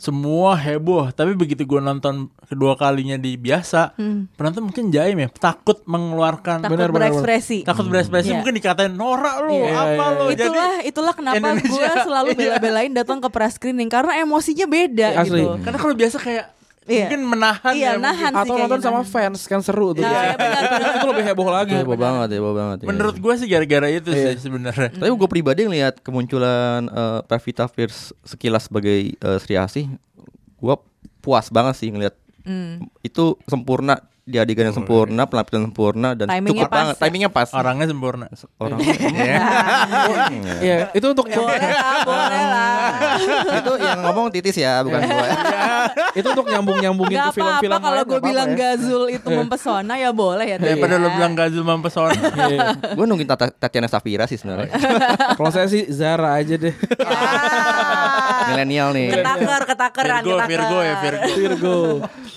semua heboh tapi begitu gue nonton kedua kalinya di biasa penonton mungkin jaim ya takut mengeluarkan Takut Benar, benar, berekspresi. takut berekspresi Iya. mungkin dikatain norak lu Iya, apa iya, lu iya. jadi itulah itulah kenapa gue selalu *laughs* Iya. bela-belain datang ke press screening karena emosinya beda Asli. gitu. karena kalau biasa kayak Iya. mungkin menahan Iya, ya nahan Atau nonton kayaknya, sama nahan. fans kan seru tuh. Nah, iya, benar, benar. itu lebih heboh lagi. Heboh banget, heboh banget. ya. menurut gue sih gara-gara itu Iya. sih sebenarnya Tapi gue pribadi ngelihat kemunculan eh, Pevita Pierce sekilas sebagai eh, Sri Asih, gue puas banget sih ngelihat Hmm. itu sempurna di adegan yang sempurna, penampilan sempurna dan Timingnya cukup pas banget. ya? Timingnya pas. orangnya sempurna Orang *laughs* Iya, itu untuk yang Boleh lah, boleh lah. *laughs* itu yang ngomong titis ya, bukan gue. *laughs* itu untuk nyambung-nyambungin Gak ke film-film apa-apa kalau gue bilang ya. Gazul itu mempesona ya boleh ya. daripada lo bilang Gazul mempesona Iya. gue nungguin Tatiana Safira sih sebenarnya. Kalau saya sih Zara aja deh. Ya. Milenial nih. Ketaker, ketakeran, Virgo ketaker. Virgo ya Virgo Virgo.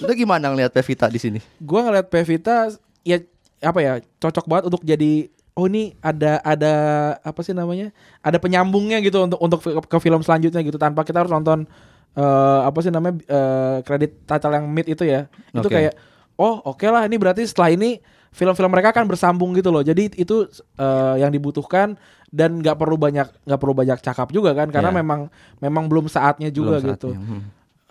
Lu gimana ngelihat Pevita di sini? Gue ngeliat Pevita ya apa ya cocok banget untuk jadi oh ini ada ada apa sih namanya ada penyambungnya gitu untuk untuk ke film selanjutnya gitu tanpa kita harus nonton eh, apa sih namanya eh, kredit title yang mid itu ya itu Oke. kayak oh oke lah ini berarti setelah ini film-film mereka kan bersambung gitu loh jadi itu eh, yang dibutuhkan dan nggak perlu banyak nggak perlu banyak cakap juga kan karena Iya. memang memang belum saatnya juga Belum gitu saatnya, hmm.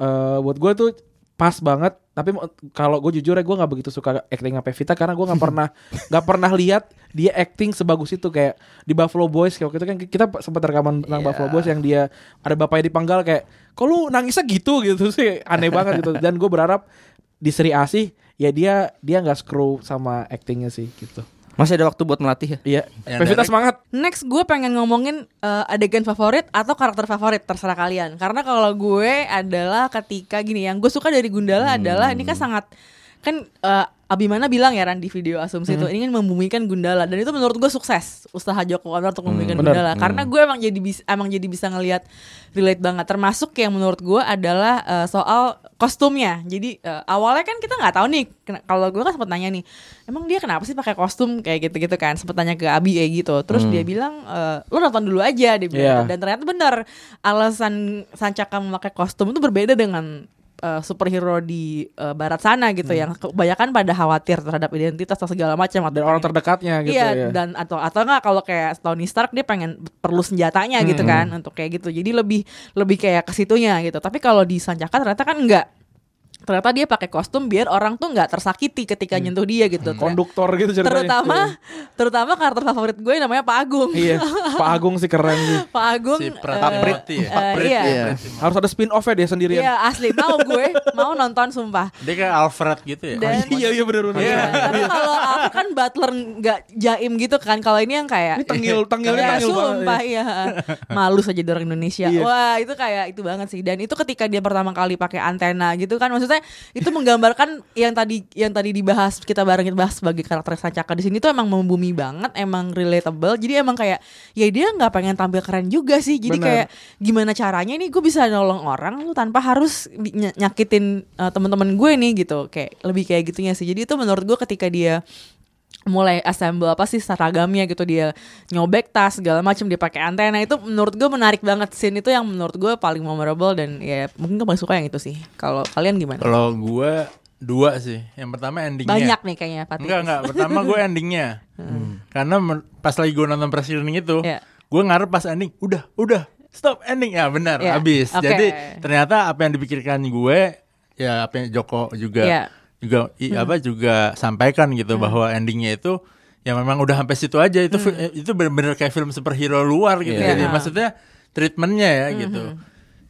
eh buat gue tuh pas banget tapi kalau gue jujur ya gue nggak begitu suka acting Pevita karena gue nggak pernah *laughs* nggak pernah lihat dia acting sebagus itu. Kayak di Buffalo Boys kayak waktu itu kan kita sempat rekaman tentang Iya. Buffalo Boys yang dia ada bapaknya dipanggal kayak kok lu nangisnya gitu? *laughs* Gitu sih aneh banget gitu. Dan gue berharap di Seri Asih ya dia dia nggak screw sama actingnya sih gitu Masih ada waktu buat melatih ya? iya. Pevita direct- semangat. Next gue pengen ngomongin eh, adegan favorit atau karakter favorit terserah kalian. Karena kalau gue adalah ketika gini yang gue suka dari Gundala adalah ini kan sangat kan eh, Abimana bilang ya Ran di video asumsi itu ini kan membumikan Gundala. Dan itu menurut gue sukses usaha Joko Anwar untuk membumikan benar. Gundala. Karena gue emang jadi bis, emang jadi bisa ngelihat relate banget. Termasuk yang menurut gue adalah eh, soal kostumnya. Jadi eh, awalnya kan kita nggak tahu nih kalau gue kan sempat nanya nih emang dia kenapa sih pakai kostum? Kayak gitu gitu kan sempat tanya ke Abi kayak gitu. Terus dia bilang eh, lo nonton dulu aja dia bilang Iya. dan ternyata benar alasan Sancaka memakai kostum itu berbeda dengan eh, superhero di eh, barat sana gitu yang kebanyakan pada khawatir terhadap identitas atau segala macam atau dan orang terdekatnya gitu iya ya. dan atau atau enggak kalau kayak Tony Stark dia pengen perlu senjatanya gitu kan untuk kayak gitu. Jadi lebih lebih kayak ke situnya gitu. Tapi kalau di Sancaka ternyata kan enggak ternyata dia pakai kostum biar orang tuh nggak tersakiti ketika nyentuh dia gitu konduktor gitu ceritanya terutama terutama karakter favorit gue namanya Pak Agung iya Pak Agung sih keren sih *laughs* Pak Agung si Pratiboti ya Prit iya. ya, Iya. Prit. harus ada spin off ya dia sendirian Iya asli mau gue mau nonton sumpah dia kayak Alfred gitu ya Dan- *laughs* iya iya bener bener Iya, tapi kalau aku kan butler nggak jaim gitu kan. Kalau ini yang kayak Ini tengil- tengilnya Iya, tengil banget, Sumpah iya. Malu saja orang Indonesia. Iya. Wah, itu kayak itu banget sih. Dan itu ketika dia pertama kali pakai antena gitu kan maksudnya itu menggambarkan yang tadi yang tadi dibahas kita barengin bahas sebagai karakter Sancaka di sini tuh emang membumi banget, emang relatable. Jadi emang kayak ya dia nggak pengen tampil keren juga sih. Jadi Benar. kayak gimana caranya nih gue bisa nolong orang lu tanpa harus ny- nyakitin uh, teman-teman gue nih gitu kayak lebih kayak gitunya sih jadi itu menurut gue ketika dia mulai assemble apa sih seragamnya gitu dia nyobek tas segala macam dia pakai antena. Itu menurut gue menarik banget. Scene itu yang menurut gue paling memorable dan ya mungkin gue paling suka yang itu sih. Kalau kalian gimana? Kalau gue dua sih. Yang pertama endingnya. Banyak nih kayaknya Pak Enggak enggak, pertama gue endingnya. Karena men- pas lagi gue nonton presiden itu, Iya. gue ngarep pas ending, udah, udah, stop ending. Ya benar, Iya, habis. oke. Jadi ternyata apa yang dipikirkan gue, ya apa yang Joko juga Iya. Juga i- apa juga sampaikan gitu bahwa endingnya itu ya memang udah sampai situ aja itu fi- itu bener-bener kayak film superhero luar gitu. Iya. Jadi maksudnya treatmentnya ya gitu.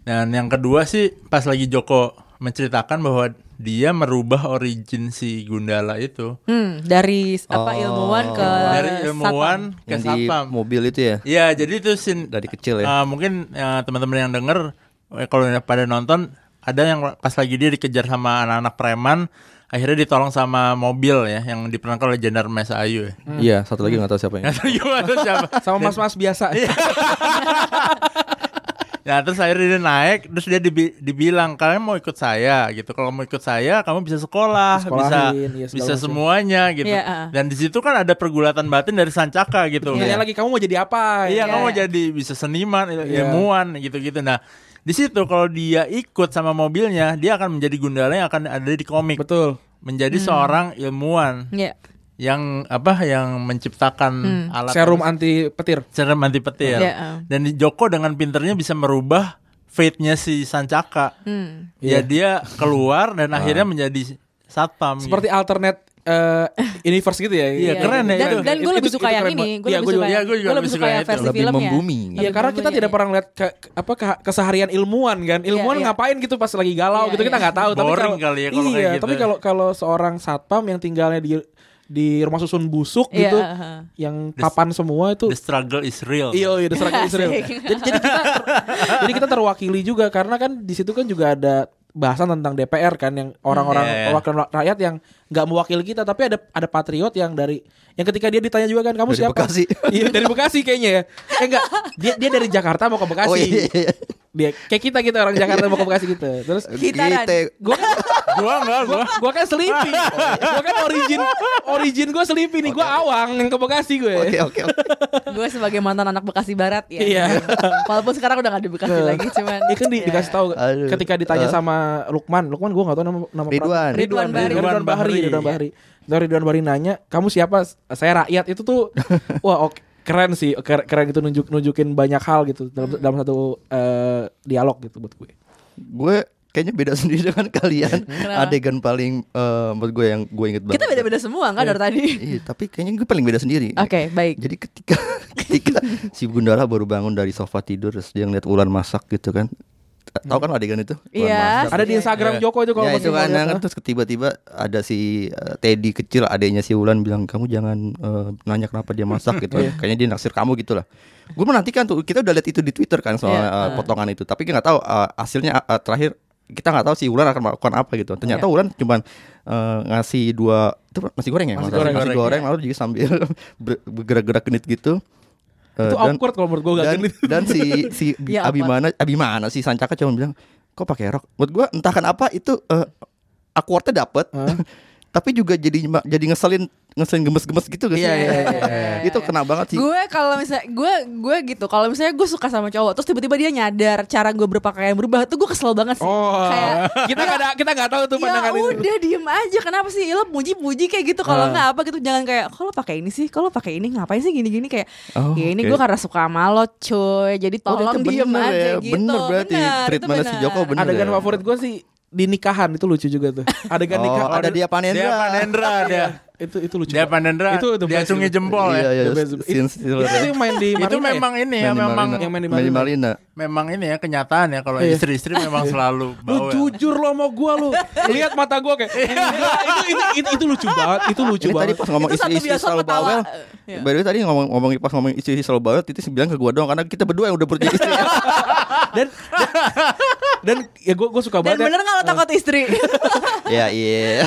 Dan yang kedua sih pas lagi Joko menceritakan bahwa dia merubah origin si Gundala itu hmm, dari apa Oh. ilmuwan ke dari satpam. ilmuwan ke Yang di satpam. mobil itu ya? Iya, jadi itu scene Dari kecil ya? eh, mungkin ya, teman-teman yang denger eh, kalau yang pada nonton ada yang pas lagi dia dikejar sama anak-anak preman, akhirnya ditolong sama mobil ya yang diperankan oleh Jenderal Mesa Ayu ya. Iya, satu lagi nggak tahu siapa ya. Nggak tahu siapa. *laughs* sama mas-mas biasa *laughs* Nah terus akhirnya dia naik Terus dia dibi- dibilang Kalian mau ikut saya gitu Kalau mau ikut saya Kamu bisa sekolah Bisa Disekolahin, iya, bisa macam. semuanya gitu Iya, ah. Dan di situ kan ada pergulatan batin dari Sancaka gitu Tanya lagi kamu mau jadi apa? Iya, Iya. kamu mau jadi bisa seniman, Iya. ilmuwan gitu-gitu. Nah, di situ kalau dia ikut sama mobilnya, dia akan menjadi gundala yang akan ada di komik. Betul. Menjadi seorang ilmuwan Iya. yang apa yang menciptakan alat Serum apa- anti petir. serum anti petir. Iya, ah. Dan Joko dengan pinternya bisa merubah fate-nya si Sancaka. Hmm. Ya dia keluar dan akhirnya menjadi satpam. Seperti gitu. alternate eh, universe gitu ya. Iya, keren ya Dan, itu. dan gue Itu- lebih itu suka yang keren ini. Gue Iya, lebih suka. juga- iya, gua juga gue lebih suka yang itu. versi Lebih filmnya. membumi. Iya karena kita tidak pernah lihat ke, apa ke- keseharian ilmuwan kan. Ilmuwan iya. ngapain gitu pas lagi galau Iya, gitu kita iya. nggak tahu. tapi kalau kali ya kalau iya, gitu. tapi kalau kalau seorang satpam yang tinggalnya di di rumah susun busuk Iya, gitu, aha. yang papan semua itu The struggle is real. Iya, iya, dasar Israel. Asik. jadi, jadi kita ter- *laughs* jadi kita terwakili juga karena kan di situ kan juga ada bahasan tentang DPR kan yang orang-orang Iya, iya. perwakilan rakyat yang nggak mewakili kita tapi ada ada patriot yang dari yang ketika dia ditanya juga kan kamu Dari siapa? Bekasi. *laughs* Iya dari Bekasi kayaknya ya. Eh enggak, dia dia dari Jakarta mau ke Bekasi. Oh iya, iya. Dia kayak kita kita orang Jakarta mau ke Bekasi gitu. Terus. Kita- gua kan gua enggak, gua, gua gua kan selipi. gua kan origin origin gua selipi nih. Gua awang yang ke Bekasi gue. Oke oke oke. Gue sebagai mantan anak Bekasi Barat ya. Iya. Walaupun sekarang udah gak di Bekasi lagi, cuman. Iya kan di, ya. dikasih tahu ketika ditanya sama Lukman, Lukman gue gak tahu nama nama Ridwan. Ridwan, Ridwan Bahri. Ridwan, Ridwan Bahri, Bahri. Ridwan Bahri. Ridwan Bahri nanya, kamu siapa? Saya rakyat itu tuh, *laughs* wah oke keren sih, keren, keren gitu nunjuk nunjukin banyak hal gitu dalam dalam satu eh, dialog gitu buat gue. Gue kayaknya beda *laughs* sendiri dengan kalian. *laughs* Kenapa? Adegan paling eh menurut gue yang gue inget banget. Kita beda-beda semua kan dari tadi. *laughs* Iya, tapi kayaknya gue paling beda sendiri. Oke, baik. Jadi ketika ketika si Gundala baru bangun dari sofa tidur terus dia ngeliat Ulan masak gitu kan. Tahu kan adegan itu? Iya. Ada di Instagram Iya. Joko itu kalau ya masih itu kan lihat, kan ah. terus tiba-tiba ada si eh, Teddy kecil adanya si Ulan bilang kamu jangan eh, nanya kenapa dia masak gitu Iya. kayaknya dia naksir kamu gitu lah gue menantikan tuh kita udah lihat itu di Twitter kan soal Iya, eh, ah. potongan itu tapi kita nggak tahu eh, hasilnya eh, terakhir kita nggak tahu si Ulan akan melakukan apa gitu ternyata Iya. Ulan cuman eh, ngasih dua itu nasi goreng ya Nasi Mas? goreng. nasi goreng lalu juga sambil *laughs* ber- bergerak-gerak genit gitu Eh, Itu dan- awkward kalau menurut gue gak dan, genit. *laughs* dan si si *laughs* Iya, Abimana Abimana si Sancaka cuma bilang kok pakai rok buat gua entah kenapa itu eh awkwardnya dapet Hah? *laughs* tapi juga jadi jadi ngeselin ngeselin gemes-gemes gitu guys Iya, iya, *laughs* itu kena banget sih. Gue kalau misalnya gue gue gitu kalau misalnya gue suka sama cowok terus tiba-tiba dia nyadar cara gue berpakaian berubah tuh gue kesel banget sih. Oh, Kayak *laughs* kita nggak ada kita nggak tahu tuh ya pandangan itu. udah diem aja. Kenapa sih? Lo puji-puji kayak gitu. Kalau Ah. nggak apa gitu jangan kayak kalau pakai ini sih? Kalau pakai ini? Ngapain sih gini-gini? Kayak Oh, ya ini oke. gue karena suka sama lo cuy. Jadi Oh, tolong itu diem bener aja ya, gitu. Bener berarti. Bener, itu treatmentnya si. Joko bener. Adegan ya. favorit gue sih di nikahan itu lucu juga tuh. Adegan *laughs* oh, nikah ada dia Panendra Dia Panendra *laughs* dia. itu itu lucu. Dia banget. Panendra Itu the best diacungi itu. jempol iya, ya. iya, best. scene Itu, itu ya. yang main di Itu Marina ya? memang ini ya, memang. Yang main di Marina. Marina memang ini ya kenyataan ya kalau Iya. istri-istri memang selalu Lu bawel. jujur lo sama gua lu. Lihat mata gua kayak "Gila, itu, itu, itu, itu lucu banget, itu lucu ini tadi banget. pas ngomong Itu istri-istri selalu bawel Iya. By the way tadi ngomong ngomong pas ngomong istri selalu bawel itu bilang ke gua doang karena kita berdua yang udah punya istri *laughs* Dan dan ya gua gua suka dan banget. ya. bener nggak lo takut istri *laughs* ya iya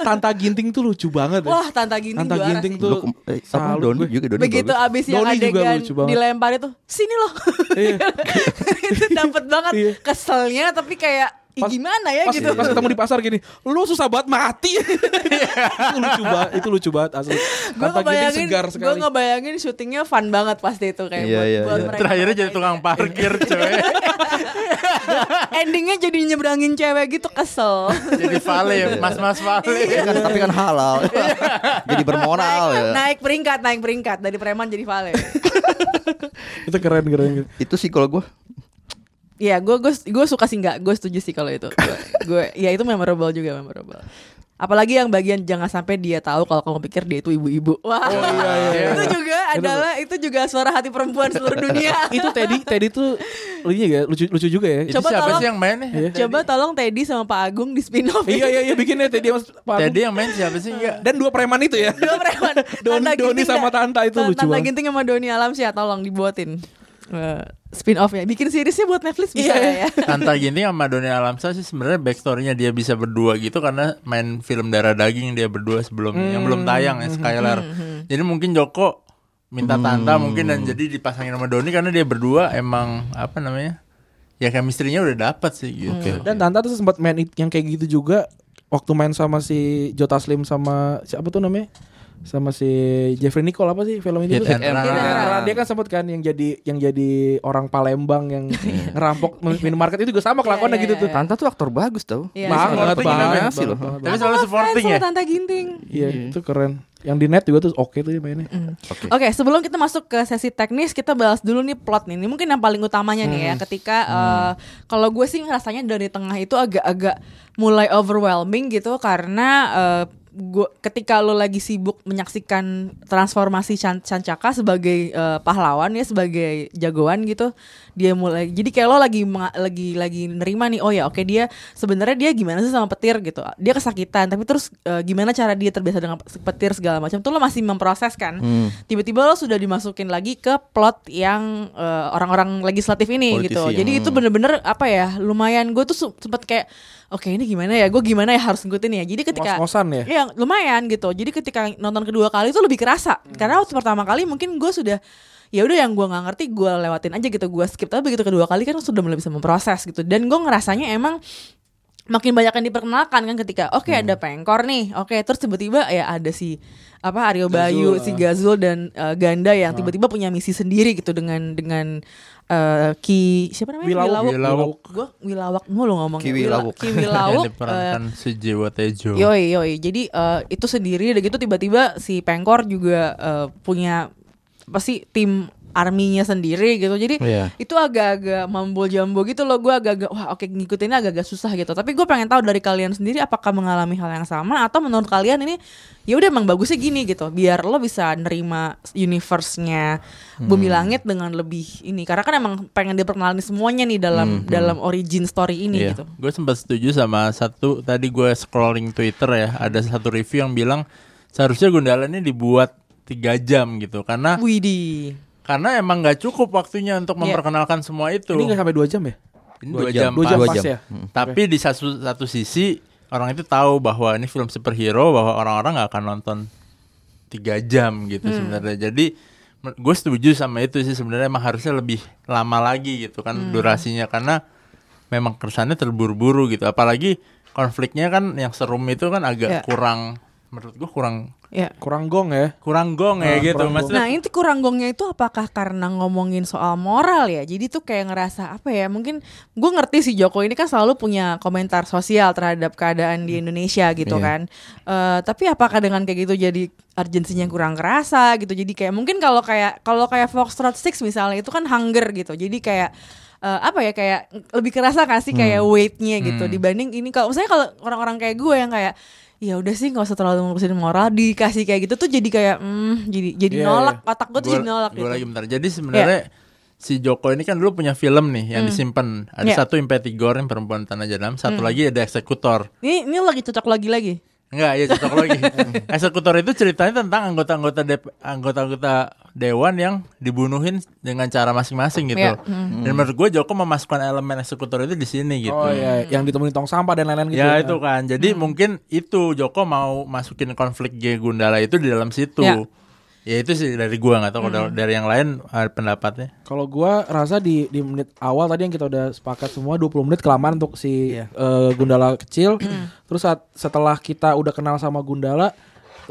Tanta Ginting tuh lucu banget. ya. wah tante ginting Tanta juara Ginting sih. tuh eh, salut Doni gue. juga Doni begitu bagus. abis yang Doni juga adegan lucu banget. dilempar itu sini loh Iya. *laughs* itu dapet banget Iya. keselnya tapi kayak "Ih, Pas- gimana ya pas, gitu pas ketemu di pasar gini, lu susah banget mati. *laughs* itu lucu banget, itu lucu banget asli. gue Ginting ngebayangin segar gue sekali. ngebayangin syutingnya fun banget pasti itu kayak Iya, buat, iya, buat iya. mereka Terakhirnya jadi tukang parkir *laughs* coy. endingnya jadi nyebrangin cewek gitu kesel *laughs* jadi vale, mas-mas vale. Iya kan, tapi kan halal jadi bermoral naik, ya naik peringkat naik peringkat dari preman jadi vale itu keren keren. itu sih kalau gua Iya, gue gue gue suka sih nggak, gue setuju sih kalau itu. *laughs* Gue, ya itu memorable juga memorable. Apalagi yang bagian jangan sampai dia tahu kalau kamu pikir dia itu ibu-ibu. Wah, iya, iya. itu juga adalah itu juga suara hati perempuan seluruh dunia. *laughs* itu Teddy Teddy tuh lucu ya lucu lucu juga ya Itu Coba siapa tolong- sih yang main? Iya. Coba tolong Teddy sama Pak Agung di spin off. iya iya iya bikinnya Teddy sama Pak Agung. Teddy yang main siapa sih? Enggak. dan dua preman itu ya Dua preman. *laughs* Doni- Doni sama? Tanta itu lucu Tanta. Ginting sama Doni Alamsyah tolong dibuatin. Uh, spin offnya bikin seriesnya buat Netflix bisa Iya. ya *laughs* Tanta Ginting sama Doni Alamsa sih sebenarnya backstorynya dia bisa berdua gitu karena main film darah daging dia berdua sebelum yang belum tayang ya Skylar. Jadi mungkin Joko minta Tanta mungkin dan jadi dipasangin sama Doni karena dia berdua emang apa namanya ya chemistry-nya udah dapet sih gitu. Dan Tanta tuh sempat main yang kayak gitu juga waktu main sama si Jota Slim sama siapa tuh namanya? Sama si Jeffrey Nicole apa sih film itu? Hit and Run. Hit and Run. Dia kan sempat kan yang jadi yang jadi orang Palembang yang *laughs* ngerampok minimarket itu juga sama kelakuannya Iya, gitu iya, tuh. iya. Tanta tuh aktor bagus tau. Iya. Banget, banget, sih loh. Tapi selalu supporting ya. Tante Ginting. Iya, itu keren. Yang di net juga tuh oke tuh dia mainnya. Oke. Oke, sebelum kita masuk ke sesi teknis, kita bahas dulu nih plot nih. Ini mungkin yang paling utamanya nih ya. Ketika eh, kalau gue sih ngerasanya dari tengah itu agak-agak mulai overwhelming gitu karena eh, gua ketika lo lagi sibuk menyaksikan transformasi Chan Cancaka sebagai eh, pahlawan ya sebagai jagoan gitu dia mulai jadi kayak lo lagi lagi lagi nerima nih oh ya oke dia sebenarnya dia gimana sih sama petir gitu dia kesakitan tapi terus eh, gimana cara dia terbiasa dengan petir segala macam tuh lo masih memproses kan Hmm. tiba-tiba lo sudah dimasukin lagi ke plot yang eh, orang-orang legislatif ini Politisi, gitu jadi hmm. itu bener-bener apa ya lumayan gue tuh su- sempet kayak oke ini gimana ya gue gimana ya harus ngikutin ya jadi ketika Ngos-ngosan ya? Iya lumayan gitu. Jadi ketika nonton kedua kali itu lebih kerasa. Karena waktu pertama kali mungkin gue sudah ya udah yang gue nggak ngerti gue lewatin aja gitu gue skip tapi begitu kedua kali kan sudah mulai bisa memproses gitu dan gue ngerasanya emang makin banyak yang diperkenalkan kan ketika oke ada pengkor nih oke terus tiba-tiba ya ada si apa Aryo Bayu si Gazul dan eh, Ganda yang tiba-tiba punya misi sendiri gitu dengan dengan eh, Ki siapa namanya Wilawuk. Wilawuk. gue Wilawak mulu ngomong Ki Wilawuk. Ki *laughs* Yang Wilawuk eh, diperankan Sujiwo Tejo. Yoi yoi. Jadi eh, itu sendiri udah gitu tiba-tiba si Pengkor juga eh, punya apa sih tim arminya sendiri gitu. Jadi Iya. itu agak-agak mambo jambo gitu loh. Gue agak-agak wah oke ngikutinnya agak-agak susah gitu. Tapi gue pengen tahu dari kalian sendiri apakah mengalami hal yang sama atau menurut kalian ini ya udah emang bagusnya gini gitu. Biar lo bisa nerima universe-nya Bumi Langit dengan lebih ini. Karena kan emang pengen diperkenalkan semuanya nih dalam dalam origin story ini Iya. gitu. Gue sempat setuju sama satu tadi gue scrolling Twitter ya, ada satu review yang bilang seharusnya Gundala ini dibuat tiga jam gitu karena Widih. karena emang nggak cukup waktunya untuk Iya. memperkenalkan semua itu. Ini nggak sampai dua jam ya? Ini Dua dua jam. jam, Dua pas. jam pas jam. ya? Tapi di satu satu sisi orang itu tahu bahwa ini film superhero bahwa orang-orang nggak akan nonton tiga jam gitu Hmm. sebenarnya. Jadi gue setuju sama itu sih sebenarnya emang harusnya lebih lama lagi gitu kan Hmm. durasinya karena memang kesannya terburu-buru gitu. Apalagi konfliknya kan yang serum itu kan agak Ya. kurang menurut gue kurang Ya. Kurang gong ya? kurang gong ya gitu kurang gong. maksudnya. Nah itu kurang gongnya itu apakah karena ngomongin soal moral ya Jadi tuh kayak ngerasa apa ya Mungkin gue ngerti sih Joko ini kan selalu punya komentar sosial terhadap keadaan di Indonesia gitu Iya. kan Eh, Tapi apakah dengan kayak gitu jadi urgensinya kurang kerasa gitu Jadi kayak mungkin kalau kayak kalau kayak Foxtrot 6 misalnya itu kan hunger gitu Jadi kayak eh, apa ya kayak lebih kerasa kan sih kayak weightnya gitu dibanding ini kalau misalnya kalau orang-orang kayak gue yang kayak ya udah sih nggak usah terlalu ngurusin moral dikasih kayak gitu tuh jadi kayak hmm jadi jadi Iya, nolak otak gue tuh Gua- jadi nolak gua gitu. lagi bentar. Jadi sebenarnya si Joko ini kan dulu punya film nih yang disimpan. Ada Iya. satu Impetigor yang perempuan tanah jahanam, satu lagi ada eksekutor. Ini ini lagi cocok lagi lagi. Enggak, ya cocok lagi. *laughs* Eksekutor itu ceritanya tentang anggota-anggota dep- anggota-anggota dewan yang dibunuhin dengan cara masing-masing gitu. Iya, Dan menurut gue Joko memasukkan elemen eksekutor itu di sini gitu. Oh iya, yang ditemuin tong sampah dan lain-lain gitu. Ya itu kan. Jadi mungkin itu Joko mau masukin konflik G Gundala itu di dalam situ. Ya. Ya itu sih dari gua nggak tahu kalau dari yang lain ada pendapatnya. Kalau gua rasa di di menit awal tadi yang kita udah sepakat semua 20 menit kelamaan untuk si Iya. eh, Gundala kecil. Terus saat setelah kita udah kenal sama Gundala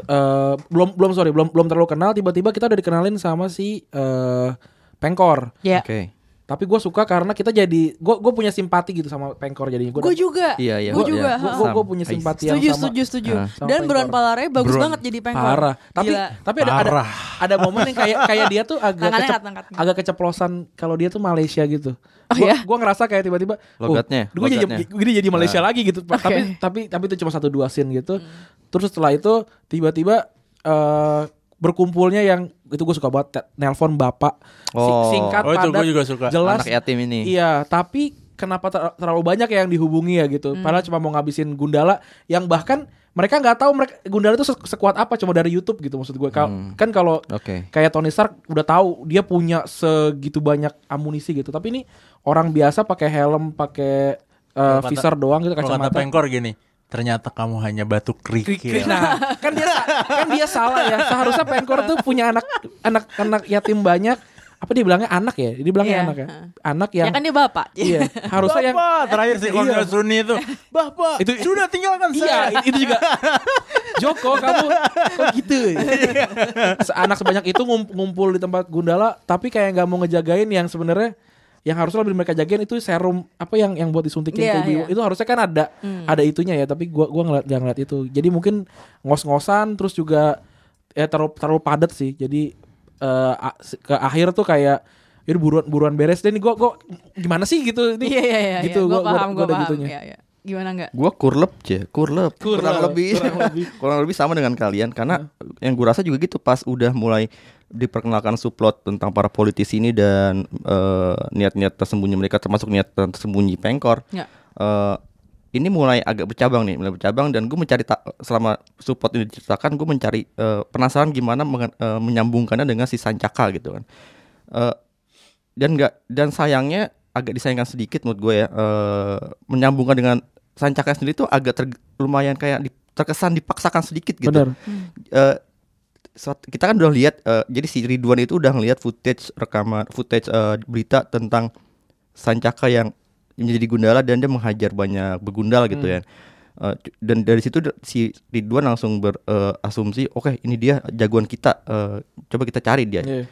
eh belum belum sorry belum belum terlalu kenal tiba-tiba kita udah dikenalin sama si eh Pengkor. Ya. Oke. Tapi gue suka karena kita jadi gue gue punya simpati gitu sama Pengkor jadinya. Gue juga. Iya, iya. Gue Iya. juga. Gue ha. gue punya simpati yang Setuju, sama. setuju, setuju. Dan. Bron Palare bagus Bron. banget jadi pengkor. Parah. Tapi Gila. tapi ada ada Parah. ada momen yang kayak kayak dia tuh agak kecep- angkat, angkat. agak keceplosan kalau dia tuh Malaysia gitu. Oh, gua, iya? gua ngerasa kayak tiba-tiba Logatnya, gue jadi logatnya. gini jadi Malaysia lagi gitu. Oke. Tapi tapi tapi itu cuma satu dua scene gitu. Terus setelah itu tiba-tiba eh berkumpulnya yang itu gue suka banget te- nelpon bapak Oh. singkat Oh, itu padat juga suka. jelas Anak yatim ini. Iya, tapi kenapa ter- terlalu banyak yang dihubungi ya gitu? Hmm. Padahal cuma mau ngabisin Gundala yang bahkan mereka nggak tahu mereka Gundala itu se- sekuat apa cuma dari YouTube gitu maksud gue. Kal- Hmm. Kan kalau Oke. kayak Tony Stark udah tahu dia punya segitu banyak amunisi gitu. Tapi ini orang biasa pakai helm, pakai uh, visor doang gitu kacamata. Pengkor gini, ternyata kamu hanya batu kerikil. Nah, kan dia kan dia salah ya. Seharusnya Pengkor tuh punya anak anak anak yatim banyak. apa dia bilangnya anak ya? Dia bilangnya Iya, anak ya. Anak Ya yang kan dia bapak. iya, harusnya yang Bapak, terakhir si Konyo Iya. Suni itu. Bapak, Itu- sudah tinggalkan Iya, saya. i- itu juga. Joko, kamu kok gitu? Anak sebanyak itu ngum- ngumpul di tempat Gundala, tapi kayak nggak mau ngejagain yang sebenarnya yang harusnya lebih mereka jagain itu serum apa yang yang buat disuntikin Iya, ke ibu. iya. Itu harusnya kan ada ada itunya ya, tapi gua gua ngeliat gak ngeliat itu. Jadi mungkin ngos-ngosan terus juga ya terlalu terlalu padat sih. Jadi eh, a- ke akhir tuh kayak ya buruan buruan beres deh nih gua gua gimana sih gitu ini *laughs* Iya iya iya. gitu Gue gua, gua, paham, gua gue ada paham. gitunya. Iya, iya. Gimana enggak? Gua kurlep aja, kurlep. Kurlep, Kurang lebih kurang lebih. *laughs* kurang lebih sama dengan kalian karena yang gue rasa juga gitu pas udah mulai diperkenalkan subplot tentang para politisi ini dan eh, niat-niat tersembunyi mereka termasuk niat tersembunyi pengkor. Ya. eh, ini mulai agak bercabang nih, mulai bercabang dan gue mencari ta- selama support ini diceritakan gue mencari eh, penasaran gimana mengen- eh, menyambungkannya dengan si Sancaka gitu kan. Eh, dan nggak dan sayangnya agak disayangkan sedikit menurut gue ya eh, menyambungkan dengan Sancaka sendiri tuh agak ter- lumayan kayak di- terkesan dipaksakan sedikit gitu. Bener. Suat- kita kan udah lihat eh, jadi si Ridwan itu udah ngelihat footage rekaman footage eh, berita tentang Sancaka yang menjadi gundala dan dia menghajar banyak begundal gitu ya. Eh, c- dan dari situ si Ridwan langsung berasumsi, oke ini dia jagoan kita, eh, coba kita cari dia. Iya.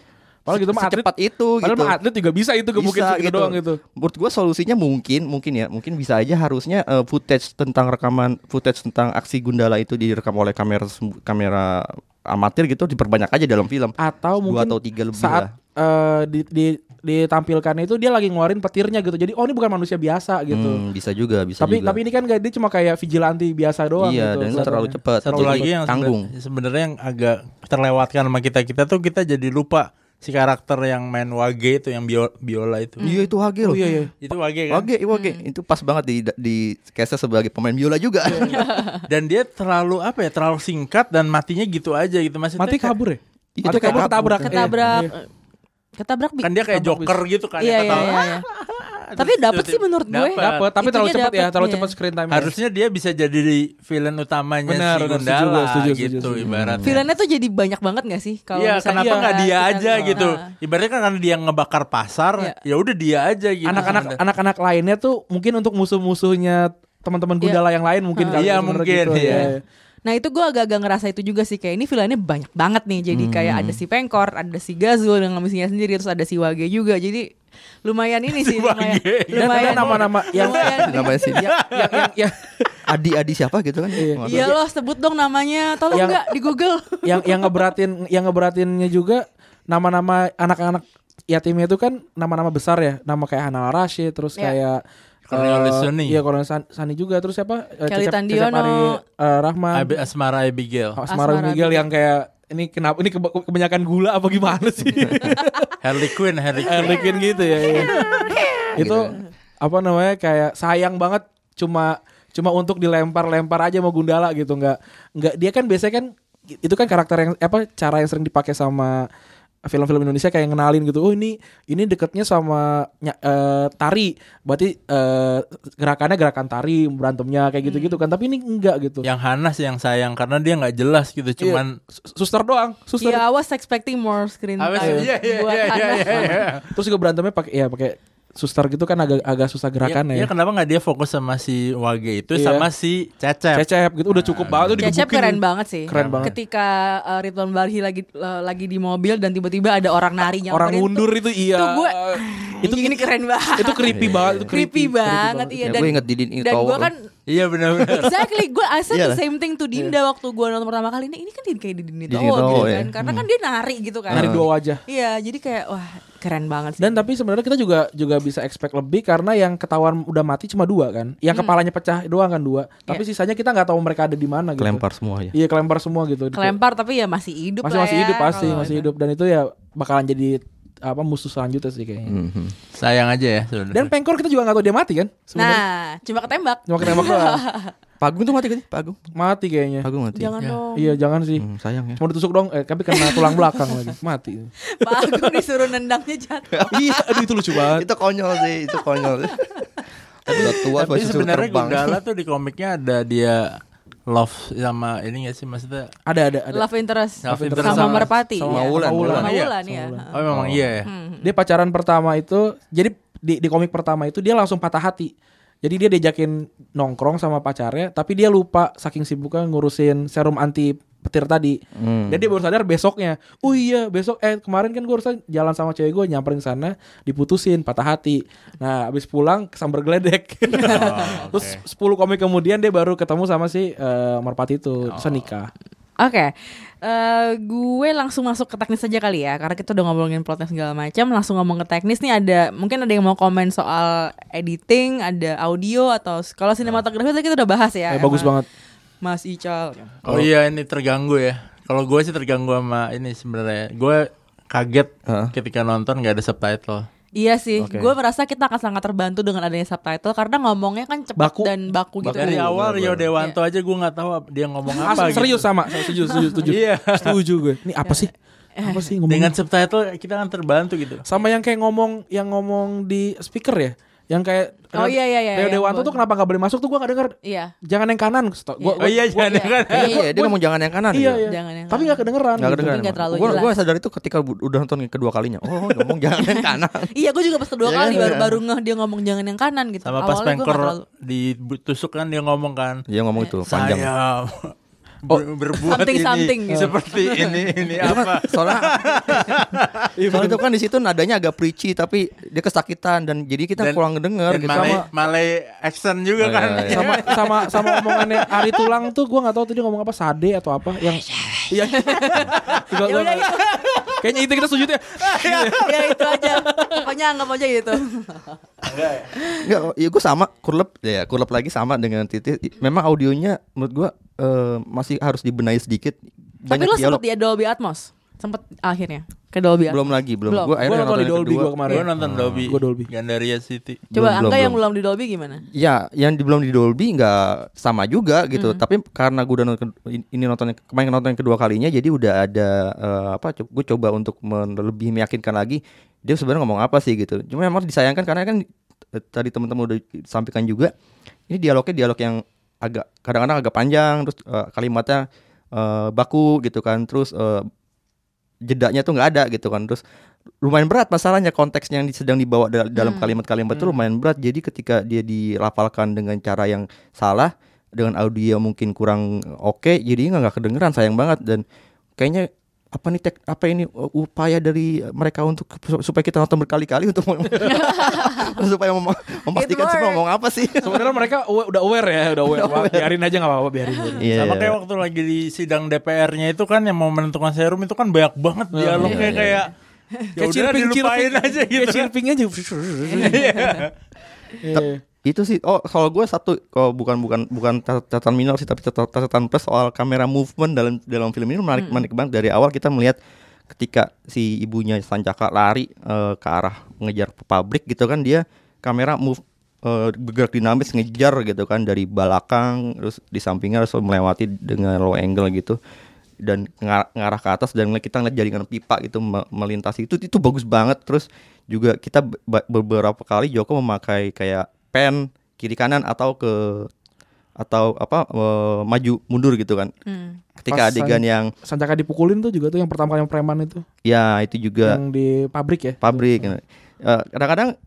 Padahal gitu mah atlet Secepat itu Padahal gitu. atlet juga bisa itu mungkin Bisa segitu doang gitu. Menurut gua solusinya mungkin mungkin ya, mungkin bisa aja harusnya eh, footage tentang rekaman footage tentang aksi Gundala itu direkam oleh kamera kamera amatir gitu diperbanyak aja dalam film. Atau Dua mungkin atau tiga lebih saat lah. eh, di, di ditampilkannya itu dia lagi ngeluarin petirnya gitu. Jadi oh ini bukan manusia biasa gitu. Hmm, bisa juga, bisa tapi juga. tapi ini kan gak dia cuma kayak vigilante biasa doang iya, gitu. dan itu terlalu cepat. Satu Jadi lagi yang tanggung. seben- sebenarnya yang agak terlewatkan sama kita kita tuh kita jadi lupa si karakter yang main Wage itu yang bio- biola itu. Iya itu Wage loh. Oh iya iya. Itu Wage kan. Wage, Wage itu pas banget di di case sebagai pemain biola juga. *laughs* Dan dia terlalu apa ya? Terlalu singkat dan matinya gitu aja gitu maksudnya. Mati kabur ya? Iya, Mati itu kabur ketabrak. kabur. Ketabrak. Iya. Ketabrak bi- Kan dia kayak Joker gitu kan. Iya iya iya. Iya. Tapi dapat sih menurut gue. Dapet. Dapat, tapi Itunya terlalu cepat ya, terlalu iya. cepat screen time. Harusnya dia bisa jadi di villain utamanya Benar, si Gundala setuju, setuju, gitu setuju. ibaratnya. Villainnya tuh jadi banyak banget gak sih? Kalau Iya, misalnya kenapa nggak dia kita- aja gitu? Nah. Ibaratnya kan karena dia ngebakar pasar, Iya. ya udah dia aja gitu. anak-anak anak-anak lainnya tuh mungkin untuk musuh-musuhnya teman-teman Gundala yang lain mungkin Iya, kali Iya, sebenarnya mungkin, gitu, iya. ya. Nah itu gue agak-agak ngerasa itu juga sih Kayak ini villainnya banyak banget nih. Jadi kayak ada si Pengkor Ada si Gazul dengan misinya sendiri Terus ada si Wage juga. Jadi lumayan ini sih *laughs* lumayan, lumayan nama-nama yang lumayan. *laughs* Namanya sih yang yang yang, yang Adi Adi siapa gitu kan? Iya. Iya loh sebut dong namanya. Tolong Yang- nggak di Google? *laughs* Yang yang ngeberatin yang ngeberatinnya juga nama-nama anak-anak yatimnya itu kan nama-nama besar ya. Nama kayak Hana Rashid terus Iya. kayak Cornelius eh, Sani. iya Cornelius San- Sani juga terus siapa Eh, Kelly Cecep- Tandiono. Cecep Ari, eh, Rahman Abi- Asmara Abigail, Asmara Asmara Miguel Abigail. yang kayak ini kenapa ini keba- kebanyakan gula apa gimana sih *laughs* Harley Quinn, Harley Quinn. bikin gitu ya, ya. itu apa namanya kayak sayang banget cuma cuma untuk dilempar-lempar aja mau Gundala gitu nggak nggak dia kan biasanya kan itu kan karakter yang apa cara yang sering dipakai sama film-film Indonesia kayak ngenalin gitu oh ini ini deketnya sama eh, tari berarti eh, gerakannya gerakan tari berantemnya kayak gitu-gitu kan tapi ini enggak gitu Yang Hana sih yang sayang karena dia nggak jelas gitu, cuman Sus- suster doang suster Iya I was expecting more screen time sih? Iya, iya, buat iya, iya, Hana. iya, iya. terus juga berantemnya pakai ya pakai suster gitu kan agak agak susah gerakannya Iya, ya, iya, kenapa nggak dia fokus sama si Wage itu Iya. sama si Cecep? cecep gitu udah cukup banget tuh Cecep keren banget sih. Keren banget. Ketika uh, Ridwan Barhi lagi uh, lagi di mobil dan tiba-tiba ada orang nari nyamperin orang mundur itu iya. Tuh gue itu ini keren banget. itu creepy banget itu creepy, banget iya Ya, dan gue inget di Dini dan gue kan Iya benar-benar. exactly gue I said the same thing to Dinda waktu gue nonton pertama kali ini ini kan kayak di Dini Di Towo Dini gitu kan. karena kan dia nari gitu kan. Dari dua wajah. Iya jadi kayak wah keren banget sih. Dan tapi sebenarnya kita juga juga bisa expect lebih karena yang ketahuan udah mati cuma dua kan? Yang kepalanya pecah doang kan dua. Tapi Iya. sisanya kita nggak tahu mereka ada di mana gitu. Kelempar semua ya. iya kelempar semua gitu. Kelempar tapi ya masih hidup masih lah masih ya, hidup pasti masih itu. hidup. Dan itu ya bakalan jadi apa musuh selanjutnya sih kayaknya Mhm. Sayang aja ya sebenarnya. dan pengkor kita juga nggak tahu dia mati kan sebenarnya nah cuma ketembak cuma ketembak doang *laughs* Pagung tuh mati kan? sih? Pagung. mati kayaknya Pagung mati. jangan Ya. dong iya jangan sih Hmm, sayang ya. cuma ditusuk dong eh tapi kena tulang belakang lagi mati *laughs* Pak Agung disuruh nendangnya jatuh *laughs* iya aduh itu lucu banget itu konyol sih, itu konyol. Udah tua Tapi sebenarnya. Gundala tuh di komiknya ada dia love sama ini gak sih maksudnya? Ada ada ada. Love interest, Love interest sama, sama- Merpati. sama. Wulan, Sama Wulan. Iya. Wulan, Sama iya. Wulan. Oh memang iya ya. Hmm. Dia pacaran pertama itu jadi di di komik pertama itu dia langsung patah hati. Jadi dia diajakin nongkrong sama pacarnya, tapi dia lupa saking sibuknya ngurusin serum anti petir tadi. Hmm. Dan dia baru sadar besoknya. Oh iya, besok eh kemarin kan gue harusnya jalan sama cewek gue nyamperin sana, diputusin, patah hati. Nah, abis pulang kesambar geledek. *laughs* *laughs* Terus 10 komik kemudian dia baru ketemu sama si eh, Merpati itu, terus nikah. Oke, Eh, gue langsung masuk ke teknis saja kali ya, karena kita udah ngomongin plotnya segala macam. Langsung ngomong ke teknis nih ada, mungkin ada yang mau komen soal editing, ada audio atau kalau sinematografi tadi kita udah bahas ya. Eh, bagus banget. Mas Ical. Oh iya ini terganggu ya. Kalau gue sih terganggu sama ini sebenarnya. Gue kaget Hah? ketika nonton gak ada subtitle. Iya sih, Oke. gue merasa kita akan sangat terbantu dengan adanya subtitle karena ngomongnya kan cepat Baku. dan baku gitu. Dari awal Rio. Dewanto aja gue nggak tahu dia ngomong apa. serius gitu. sama, saya setuju, setuju, setuju. *laughs* Iya. Setuju gue. Ini apa sih? Apa sih ngomong? Dengan subtitle kita akan terbantu gitu. sama yang kayak ngomong yang ngomong di speaker ya yang kayak Oh, iya, iya, iya, Rio yang Dewanto gua- tuh kenapa nggak boleh masuk tuh gua nggak denger Iya. jangan yang kanan Sto- gua, Oh iya jangan iya. kan. Iya, dia ngomong jangan yang kanan. iya iya Jangan yang tapi kanan. nggak kedengeran Nggak gitu. kedengeran. Gue jelas. gue sadar itu ketika udah nonton yang kedua kalinya. Oh, *laughs* ngomong jangan yang kanan. Iya, gue juga pas kedua Iya kali kan? baru baru ngeh dia ngomong jangan yang kanan gitu. Sama pas gua terlalu- ditusuk kan dia ngomong kan. Dia ngomong itu panjang. Ber- berbuat Something, ini something gitu. seperti ini ini kan apa? soalnya *laughs* soalnya itu kan di situ nadanya agak preachy tapi dia kesakitan dan jadi kita Dan- kurang denger Dan gitu. Malay, Sama- Malay accent juga Oh, kan. iya, iya. sama sama sama omongannya Ari Tulang tuh gua nggak tahu tuh dia ngomong apa Sade atau apa yang iya Ya itu. kayaknya itu kita sujud ya ya itu aja. Pokoknya anggap aja gitu. Enggak, ya gue sama kurlep ya kurlep lagi sama dengan Titi. Memang audionya menurut gua eh, masih harus dibenahi sedikit. Tapi lo sempet di Dolby Atmos? Sempet akhirnya ke Dolby Atmos. belum lagi, belum. Belum. Gua Gua akhirnya nonton di yang Dolby gua kemarin. Gue nonton Dolby. Gua Dolby. Gandaria City. Coba Belum, angka belum, yang belum. belum di Dolby gimana? Ya, yang di, belum di Dolby nggak sama juga gitu. Tapi karena gue udah nonton ini nonton kemarin nonton yang kedua kalinya, jadi udah ada eh, apa? Gue coba untuk lebih meyakinkan lagi dia sebenarnya ngomong apa sih gitu. Cuma memang disayangkan karena kan eh, tadi teman-teman udah sampaikan juga ini dialognya dialog yang agak kadang-kadang agak panjang, terus eh, kalimatnya eh, baku gitu kan, terus eh, jedanya tuh nggak ada gitu kan, terus lumayan berat masalahnya konteksnya yang sedang dibawa dal- dalam Hmm. kalimat-kalimat itu lumayan berat. Jadi ketika dia dilafalkan dengan cara yang salah dengan audio mungkin kurang oke jadi nggak nggak kedengeran sayang banget. Dan kayaknya apa nih tek apa ini uh, upaya dari mereka untuk supaya kita nonton berkali-kali untuk *laughs* supaya mem- memastikan semua ngomong apa sih sebenarnya mereka udah aware ya udah aware, Wah, biarin aja nggak apa-apa biarin, biarin. Iya, Sama iya. kayak waktu lagi di sidang DPR-nya itu kan yang mau menentukan serum itu kan banyak banget dialognya iya, iya. kayak ya udah dilupain aja gitu. kayak chirping aja *laughs* Iya. Itu sih. Oh kalau gue satu. Kalau bukan bukan bukan cat- catatan minor sih tapi cat- catatan plus soal kamera movement dalam dalam film ini menarik menarik banget. Dari awal kita melihat ketika si ibunya Sancaka lari eh, ke arah mengejar pabrik gitu kan dia kamera move eh, bergerak dinamis ngejar gitu kan dari belakang terus di sampingnya harus melewati dengan low angle gitu. Dan ngar- ngarah ke atas dan kita ngeliat jaringan pipa gitu me- melintasi. Itu itu bagus banget. Terus juga kita be- beberapa kali Joko memakai kayak pen kiri kanan atau ke atau apa eh, maju mundur gitu kan. Hmm. ketika Pas adegan San- yang Sancaka dipukulin tuh juga tuh yang pertama kali yang preman itu. Ya itu juga. Yang di pabrik ya? Pabrik gitu. Eh, kadang-kadang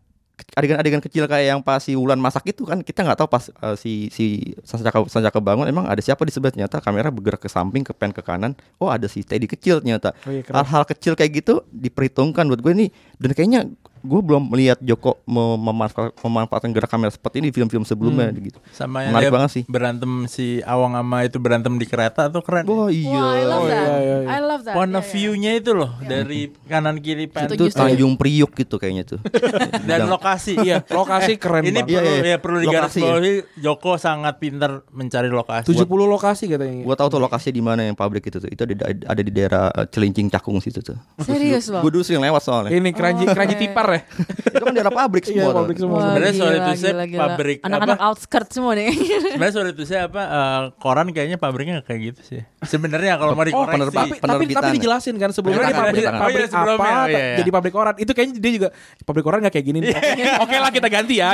adegan-adegan kecil kayak yang pas si Wulan masak itu kan kita nggak tahu pas eh, si si Sancaka Sancaka bangun emang ada siapa di sebelah? Ternyata kamera bergerak ke samping ke pen ke kanan. Oh ada si Teddy kecil ternyata. Oh iya, keren. hal-hal kecil kayak gitu diperhitungkan. Buat gue nih dan kayaknya gue belum melihat Joko mem- memanfaat- memanfaatkan gerak kamera seperti ini di film-film sebelumnya gitu Sama yang menarik dia banget sih berantem si Awang sama itu berantem di kereta tuh keren. wah iya Wah, I love Oh, that. iya, iya, iya. I love that. Point Iya, of iya. view-nya itu loh dari kanan kiri pen Setuju, itu. Tanjung Priuk gitu kayaknya tuh *laughs* dan lokasi. iya *laughs* lokasi keren Ini banget Iya, perlu iya. ya perlu digaris Lokasi ya. bawahi Joko sangat pintar mencari lokasi. 70 lokasi katanya gue tahu tuh lokasinya di mana yang pabrik itu tuh itu ada, ada di daerah eh, Celincing Cakung situ tuh Serius loh. gue dulu sering lewat soalnya ini keranji keranji tipar ya *laughs* itu kan daerah pabrik Iya, semua. tuh. pabrik semua. Sebenarnya say, gila, gila. pabrik Anak-anak apa? outskirt semua nih. *laughs* Sebenarnya sorry to say apa eh, koran kayaknya pabriknya kayak gitu sih. Sebenarnya kalau mau Oh, dikoreksi. penerba- Tapi, tapi, dijelasin kan sebelumnya Penerbitan. pabrik, Oh, iya, pabrik apa Oh, iya, iya. jadi pabrik koran itu kayaknya dia juga pabrik koran nggak kayak gini oke *laughs* oke lah kita ganti ya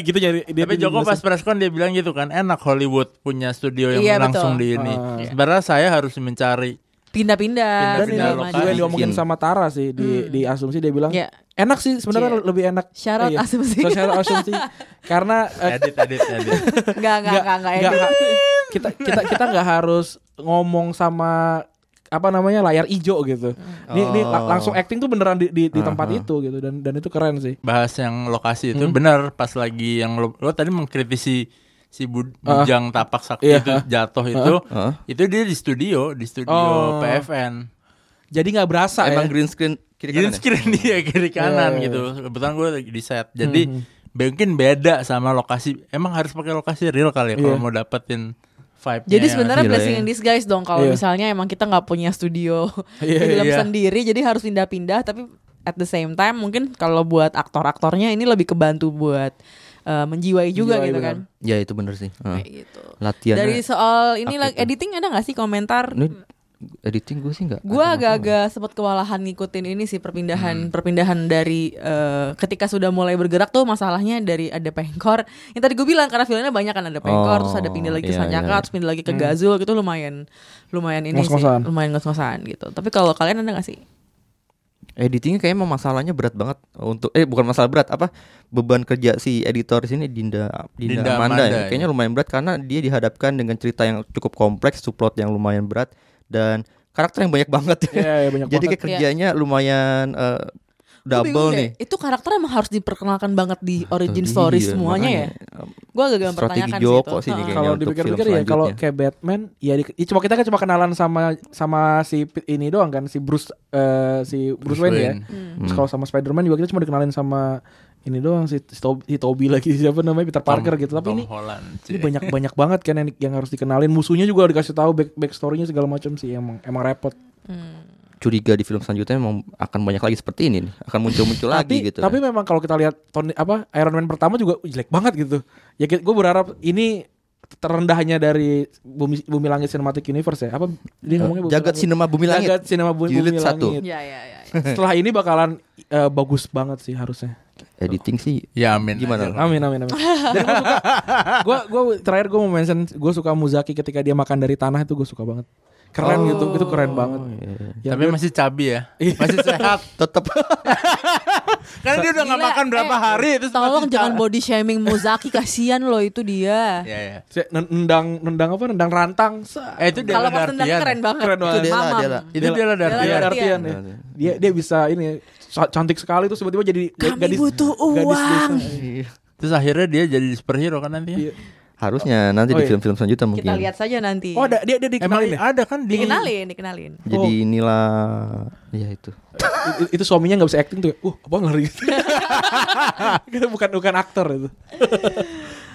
gitu jadi dia Tapi Joko pas preskon dia bilang gitu kan enak Hollywood punya studio yang Iya, langsung betul. di ini. Ah. Sebenarnya saya harus mencari Pindah-pindah. dan ini Pindah lokasi. juga diomongin Bikin. sama Tara sih di di asumsi dia bilang Iya. enak sih sebenarnya Cie. lebih enak out Iya. asumsi. So, out asumsi *laughs* karena eh, edit edit edit. *laughs* Enggak, enggak, enggak, enggak nggak- edit. kita kita kita nggak harus ngomong sama apa namanya layar ijo gitu. Ini ini la- Oh. langsung acting tuh beneran di di, di tempat Aha. itu gitu dan dan itu keren sih. Bahas yang lokasi itu Hmm. benar pas lagi yang lo, lo tadi mengkritisi si Bud- Ah. Bujang Tapak Sakti Iya. itu jatuh itu. Ah. Itu dia di studio, di studio Oh. PFN. Jadi nggak berasa Emang ya. green screen kiri Green kanan ya? screen dia kiri kanan Iya, iya, gitu. Kebetulan gue lagi di set. Jadi Mhm. mungkin beda sama lokasi. Emang harus pakai lokasi real kali ya kalau Iya. mau dapetin vibe. Jadi sebenarnya Gila blessing ya. in disguise dong kalau Iya. misalnya emang kita nggak punya studio *laughs* Iya, film iya. sendiri, jadi harus pindah-pindah. Tapi at the same time mungkin kalau buat aktor-aktornya ini lebih kebantu buat eh, menjiwai juga Menjiwai, gitu benar. kan. Ya itu bener sih. Ah. Kayak gitu. Latihan. Dari soal ini like, editing ada nggak sih komentar? ini editing gue sih nggak. Gue agak-agak sempat kewalahan ngikutin ini sih perpindahan perpindahan dari eh, ketika sudah mulai bergerak tuh masalahnya dari ada pengkor. Yang tadi gue bilang karena filmnya banyak kan ada pengkor, Oh, terus ada pindah lagi ke iya, Sanjaka, iya. terus pindah lagi ke Gazul gitu lumayan lumayan ini Ngos-ngosan. sih, lumayan ngos-ngosan gitu. Tapi kalau kalian ada gak sih? Editingnya kayaknya emang masalahnya berat banget untuk eh bukan masalah berat apa beban kerja si editor di sini Dinda Dinda, Dinda Amanda, Amanda, ya. ya. Kayaknya lumayan berat karena dia dihadapkan dengan cerita yang cukup kompleks, subplot yang lumayan berat dan karakter yang banyak banget. Iya, iya, banyak *laughs* Jadi banget. kayak kerjanya lumayan eh, Gua double bingung nih. deh, Itu karakter emang harus diperkenalkan banget di origin Iya, story semuanya ya. makanya, Gue agak Strategi mempertanyakan sih Joko itu. sih kayaknya Kalau dipikir-pikir ya kalau kayak Batman ya, di, ya cuma kita kan cuma kenalan sama sama si Pit ini doang kan si Bruce eh, si Bruce, Bruce Wayne, ya. Hmm. Terus kalau sama Spider-Man juga kita cuma dikenalin sama ini doang si, si, Toby, si Toby lagi *laughs* siapa namanya Peter Parker gitu. Tapi Tom ini Holland, ini banyak banyak banget kan yang, yang harus dikenalin musuhnya juga dikasih tahu back backstorynya segala macam sih emang emang repot Hmm. Curiga di film selanjutnya memang akan banyak lagi seperti ini nih. Akan muncul-muncul lagi tapi gitu. tapi memang kalau kita lihat Tony apa Iron Man pertama juga jelek banget gitu ya gue berharap ini terendahnya dari bumi bumi langit cinematic universe ya apa dia ngomongnya Bumi Jagat Langit. Sinema Bumi Langit. jagat sinema bumi, Jilid bumi satu. langit Ya ya ya. setelah ini bakalan eh, bagus banget sih harusnya Editing sih Ya amin. Gimana? aja. amin amin amin dan gue suka gue gue terakhir gue mau mention gue suka Muzaki ketika dia makan dari tanah itu gue suka banget keren gitu itu keren banget Ya, Tapi gue- masih cabi ya. Masih sehat. *laughs* tetap *laughs* Karena dia udah nggak makan berapa eh, hari itu Tolong jangan body shaming Muzaki kasihan loh itu dia. *laughs* Ya ya. nendang nendang apa nendang rantang Eh itu dia Kalau pas tendang keren banget. Keren banget. Itu. Dela. Itu dia lah dari Dela Dia. Dartian ya. Dia dia bisa ini cantik sekali tuh tiba-tiba jadi Kami gadis butuh gadis desa. uang. Terus akhirnya dia jadi superhero kan nanti. Iya. Harusnya nanti Oh, di iya. film-film selanjutnya mungkin. Kita lihat saja nanti. Oh ada dia dia Emang dikenalin ya? ada kan di Dikenalin, dikenalin. Jadi Oh. inilah ya itu. I- itu suaminya nggak bisa acting tuh. ya. Uh, apa ngeri *laughs* gitu. Bukan bukan aktor itu.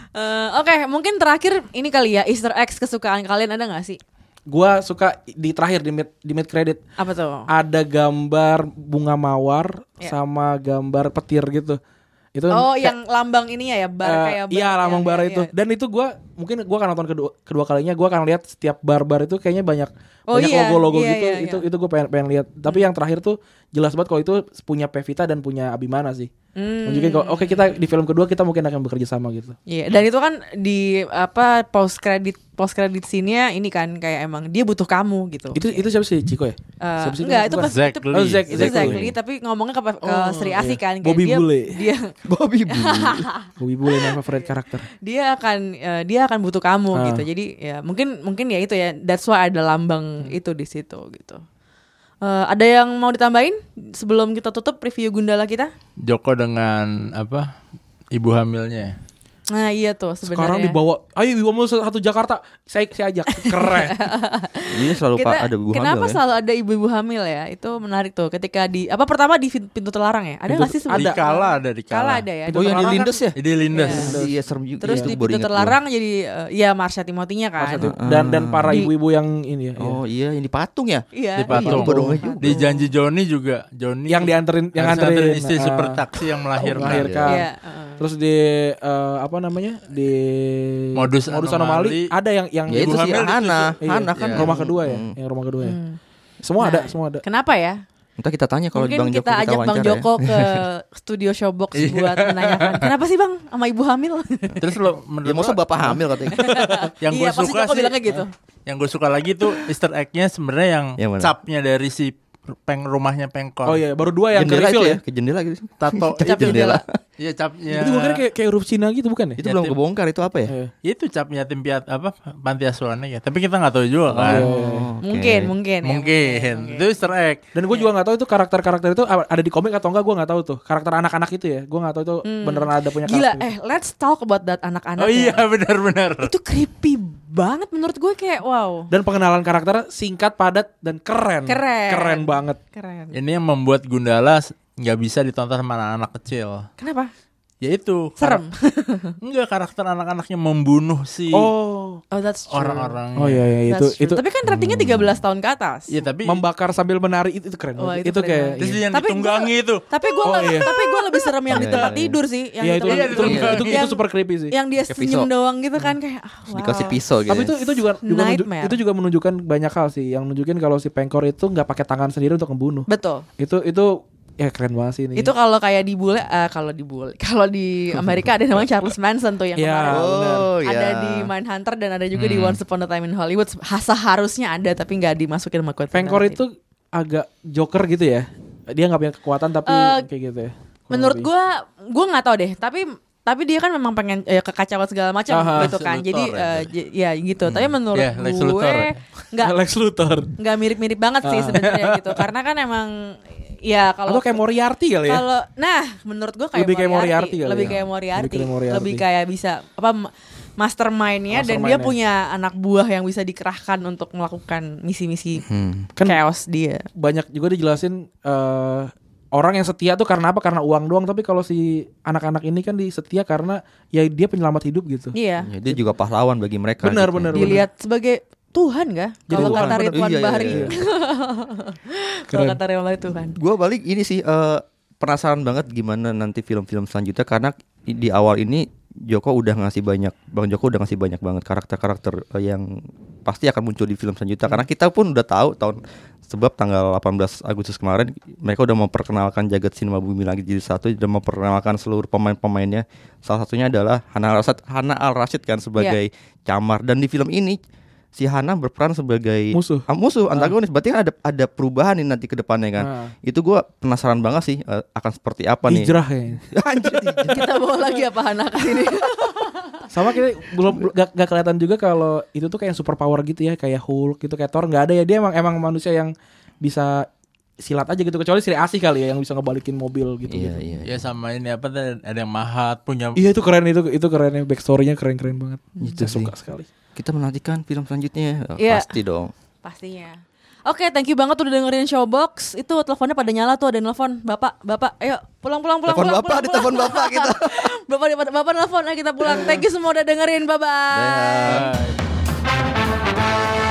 Eh, Oke, mungkin terakhir ini kali ya Easter eggs kesukaan kalian ada nggak sih? Gua suka di terakhir di mid di mid credit Apa tuh? ada gambar bunga mawar Ya. sama gambar petir gitu. Itu Oh, kayak- yang lambang ini ya, ya bar Eh, kayak bar. iya lambang ya, bar ya, itu ya. dan itu gua mungkin gua akan nonton kedua kedua kalinya gua akan lihat setiap bar-bar itu kayaknya banyak Oh, banyak iya, logo-logo iya, gitu iya, itu iya. itu gue pengen pengen lihat tapi yang terakhir tuh jelas banget kalau itu punya Pevita dan punya Abimana sih Hmm. Nunjukin kalau oke kita di film kedua kita mungkin akan bekerja sama gitu Iya, dan itu kan di apa post credit post credit scene-nya ini kan kayak emang dia butuh kamu gitu. itu itu siapa sih Ciko ya Eh, Siapa sih enggak, itu pas Zack itu. Oh, Zack, itu Zack Zack Lee. Tapi ngomongnya ke, ke Oh, Sri iya. Asih kan kayak Bobby dia Bule. *laughs* dia Bobby *laughs* Bu. Bobby Bule my favorite karakter dia akan eh, dia akan butuh kamu Ah. gitu. Jadi ya mungkin mungkin ya itu ya that's why ada lambang Hmm. itu di situ gitu. Eh, ada yang mau ditambahin sebelum kita tutup review Gundala kita? Joko dengan apa? Ibu hamilnya. Ya? Nah iya tuh sebenarnya. Sekarang dibawa, ayo ibu hamil satu Jakarta, saya saya ajak, keren. *laughs* Ini selalu Kita, pak ada ibu kenapa hamil ya. selalu ada ibu-ibu hamil ya? Itu menarik tuh. Ketika di apa pertama di pintu terlarang ya? Ada Pintu- nggak sih Di sebenarnya? Kala ada di Kala Kala. ada ya. Oh yang di Lindes ya? Di Lindes. Iya serem juga. Terus Itu di pintu terlarang jadi eh, ya Marsha Timothy-nya kan. Satu. Dan dan para ibu-ibu yang ini ya. iya. Oh iya yang di patung ya? Iya. Di Patung. Juga. Di janji Joni juga. Joni Yang dianterin, yang anterin, istri ah, super taksi yang melahirkan. Iya. Terus di eh, apa namanya di Modus anomali, anomali. ada yang yang Ya itu sih hamil di Hana, Iya, Hana kan iya. rumah kedua ya, Hmm. yang rumah kedua ya. Hmm. Semua ada, Nah, semua ada. Kenapa ya? Entah kita tanya kalau Mungkin Bang Joko kita ajak Bang wawancara ya. Joko ke *laughs* studio Showbox Iya. buat menanyakan kenapa sih Bang sama ibu hamil? *laughs* Terus lo Ya menurut masa lo, bapak hamil katanya. *laughs* yang gue iya, suka sih bilangnya gitu. yang gue suka lagi tuh Easter egg-nya sebenarnya yang, Yang capnya dari si peng rumahnya pengkor. Oh iya, baru dua yang ke jendela itu reveal ya, ya. ke jendela gitu. Tato *laughs* Cap jendela. Iya capnya. Itu gue kira kayak kayak huruf Cina gitu bukan ya? Itu Ya, belum tim- kebongkar itu apa ya? Iya. Itu capnya tim piat apa panti asuhannya ya. Tapi kita nggak tahu juga kan. iya, Oh, oke. Mungkin, mungkin ya. Mungkin. Itu Easter egg. Dan gue juga nggak tahu itu karakter-karakter itu ada di komik atau enggak gue nggak tahu tuh. Karakter anak-anak itu ya, gue nggak tahu itu beneran ada punya Gila, karakter. eh let's talk about that anak-anak. Oh ya. iya *laughs* benar-benar. Itu creepy banget menurut gue kayak wow. Dan pengenalan karakter singkat, padat dan keren. Keren. Keren banget. Keren. Ini yang membuat Gundala nggak bisa ditonton sama anak-anak kecil. Kenapa? Yaitu Serem. kar- *laughs* Enggak karakter anak-anaknya membunuh si Oh. Oh that's true. orang-orang. Oh iya iya itu itu Tapi kan ratingnya 13 tahun ke atas. Iya tapi membakar sambil menari itu, itu keren. Wah, banget. itu itu keren kayak iya. yang Tapi ditunggangi itu. Tapi gue Oh, iya. tapi gue lebih serem yang di Iya, tempat iya. tidur sih, yang Iya di itu, Iya, itu, itu, itu, itu super creepy sih. yang dia Kayak senyum pisau. doang gitu kan kayak ah, wow. Dikasih pisau gitu. Tapi itu itu juga juga itu juga menunjukkan banyak hal sih. Yang nunjukin kalau si Pengkor itu nggak pakai tangan sendiri untuk membunuh. Betul. Itu itu ya keren banget sih ini. Itu kalau kayak di bule eh, kalau di bule *laughs* kalau di Amerika ada namanya Charles Manson tuh yang Iya. kemarin Oh, ada di Mindhunter dan ada juga di Hmm. Once Upon a Time in Hollywood. Hasa harusnya ada tapi nggak dimasukin sama Quentin Pengkor Tarantino. itu agak joker gitu ya. Dia nggak punya kekuatan tapi Eh, kayak gitu ya. Menurut gua gua nggak tahu deh, tapi tapi dia kan memang pengen eh, kekacauan segala macam Aha. gitu kan. Lex Jadi Luthor ya, eh, j- ya gitu. Tapi menurut Iya, Lex gue ya. nggak *laughs* Lex Luthor. nggak mirip-mirip banget sih sebenarnya gitu. *laughs* Karena kan emang ya kalau Atau kayak Moriarty kali ya. Kalau nah menurut gua kayak Lebih kayak Moriarty kali lebih ya. kayak Moriarty, Lebih kayak Moriarty. lebih kayak bisa apa ma- mastermindnya dan dia punya anak buah yang bisa dikerahkan untuk melakukan misi-misi Hmm. Kan chaos dia. banyak juga dijelasin eh, orang yang setia tuh karena apa? Karena uang doang. Tapi kalau si anak-anak ini kan di setia karena ya dia penyelamat hidup gitu. Iya. Ya, dia juga pahlawan bagi mereka. Benar, gitu. benar, Dilihat sebagai Tuhan gak? Kalau kata. Ridwan Iya, iya, Bahri. iya. *laughs* Kalau Keren. kata Ridwan Bahri Tuhan. Gua balik ini sih eh, penasaran banget gimana nanti film-film selanjutnya karena di awal ini Joko udah ngasih banyak Bang Joko udah ngasih banyak banget karakter-karakter eh, yang pasti akan muncul di film selanjutnya karena kita pun udah tahu tahun sebab tanggal 18 Agustus kemarin mereka udah memperkenalkan jagat sinema bumi lagi jadi satu udah memperkenalkan seluruh pemain-pemainnya salah satunya adalah Hana Al Rashid Hana Al Rashid kan sebagai Camar dan di film ini si Hana berperan sebagai Musuh. Ah, musuh antagonis berarti kan ada ada perubahan nih nanti ke depannya kan Ah. itu gua penasaran banget sih eh, akan seperti apa nih Hijrah. *laughs* Anjir, hijrah. Kita bawa lagi apa Hana ke sini? *laughs* Sama kita belum gak, gak kelihatan juga kalau itu tuh kayak super power gitu ya, kayak Hulk gitu, kayak Thor nggak ada ya. Dia emang emang manusia yang bisa silat aja gitu kecuali Sri Asih kali ya yang bisa ngebalikin mobil gitu. iya gitu. iya Ya sama ini apa tuh ada yang mahat punya Iya itu keren itu itu kerennya backstorynya keren keren banget. Itu Saya suka sekali kita menantikan film selanjutnya yeah. pasti dong pastinya Oke, okay, thank you banget udah dengerin Showbox. Itu teleponnya pada nyala tuh, ada nelfon. Bapak, Bapak, ayo pulang pulang pulang. Telepon Bapak, pulang, pulang. Bapak kita. *laughs* bapak, Bapak, Bapak nelfon ayo kita pulang. Thank you semua udah dengerin. Bye bye. bye.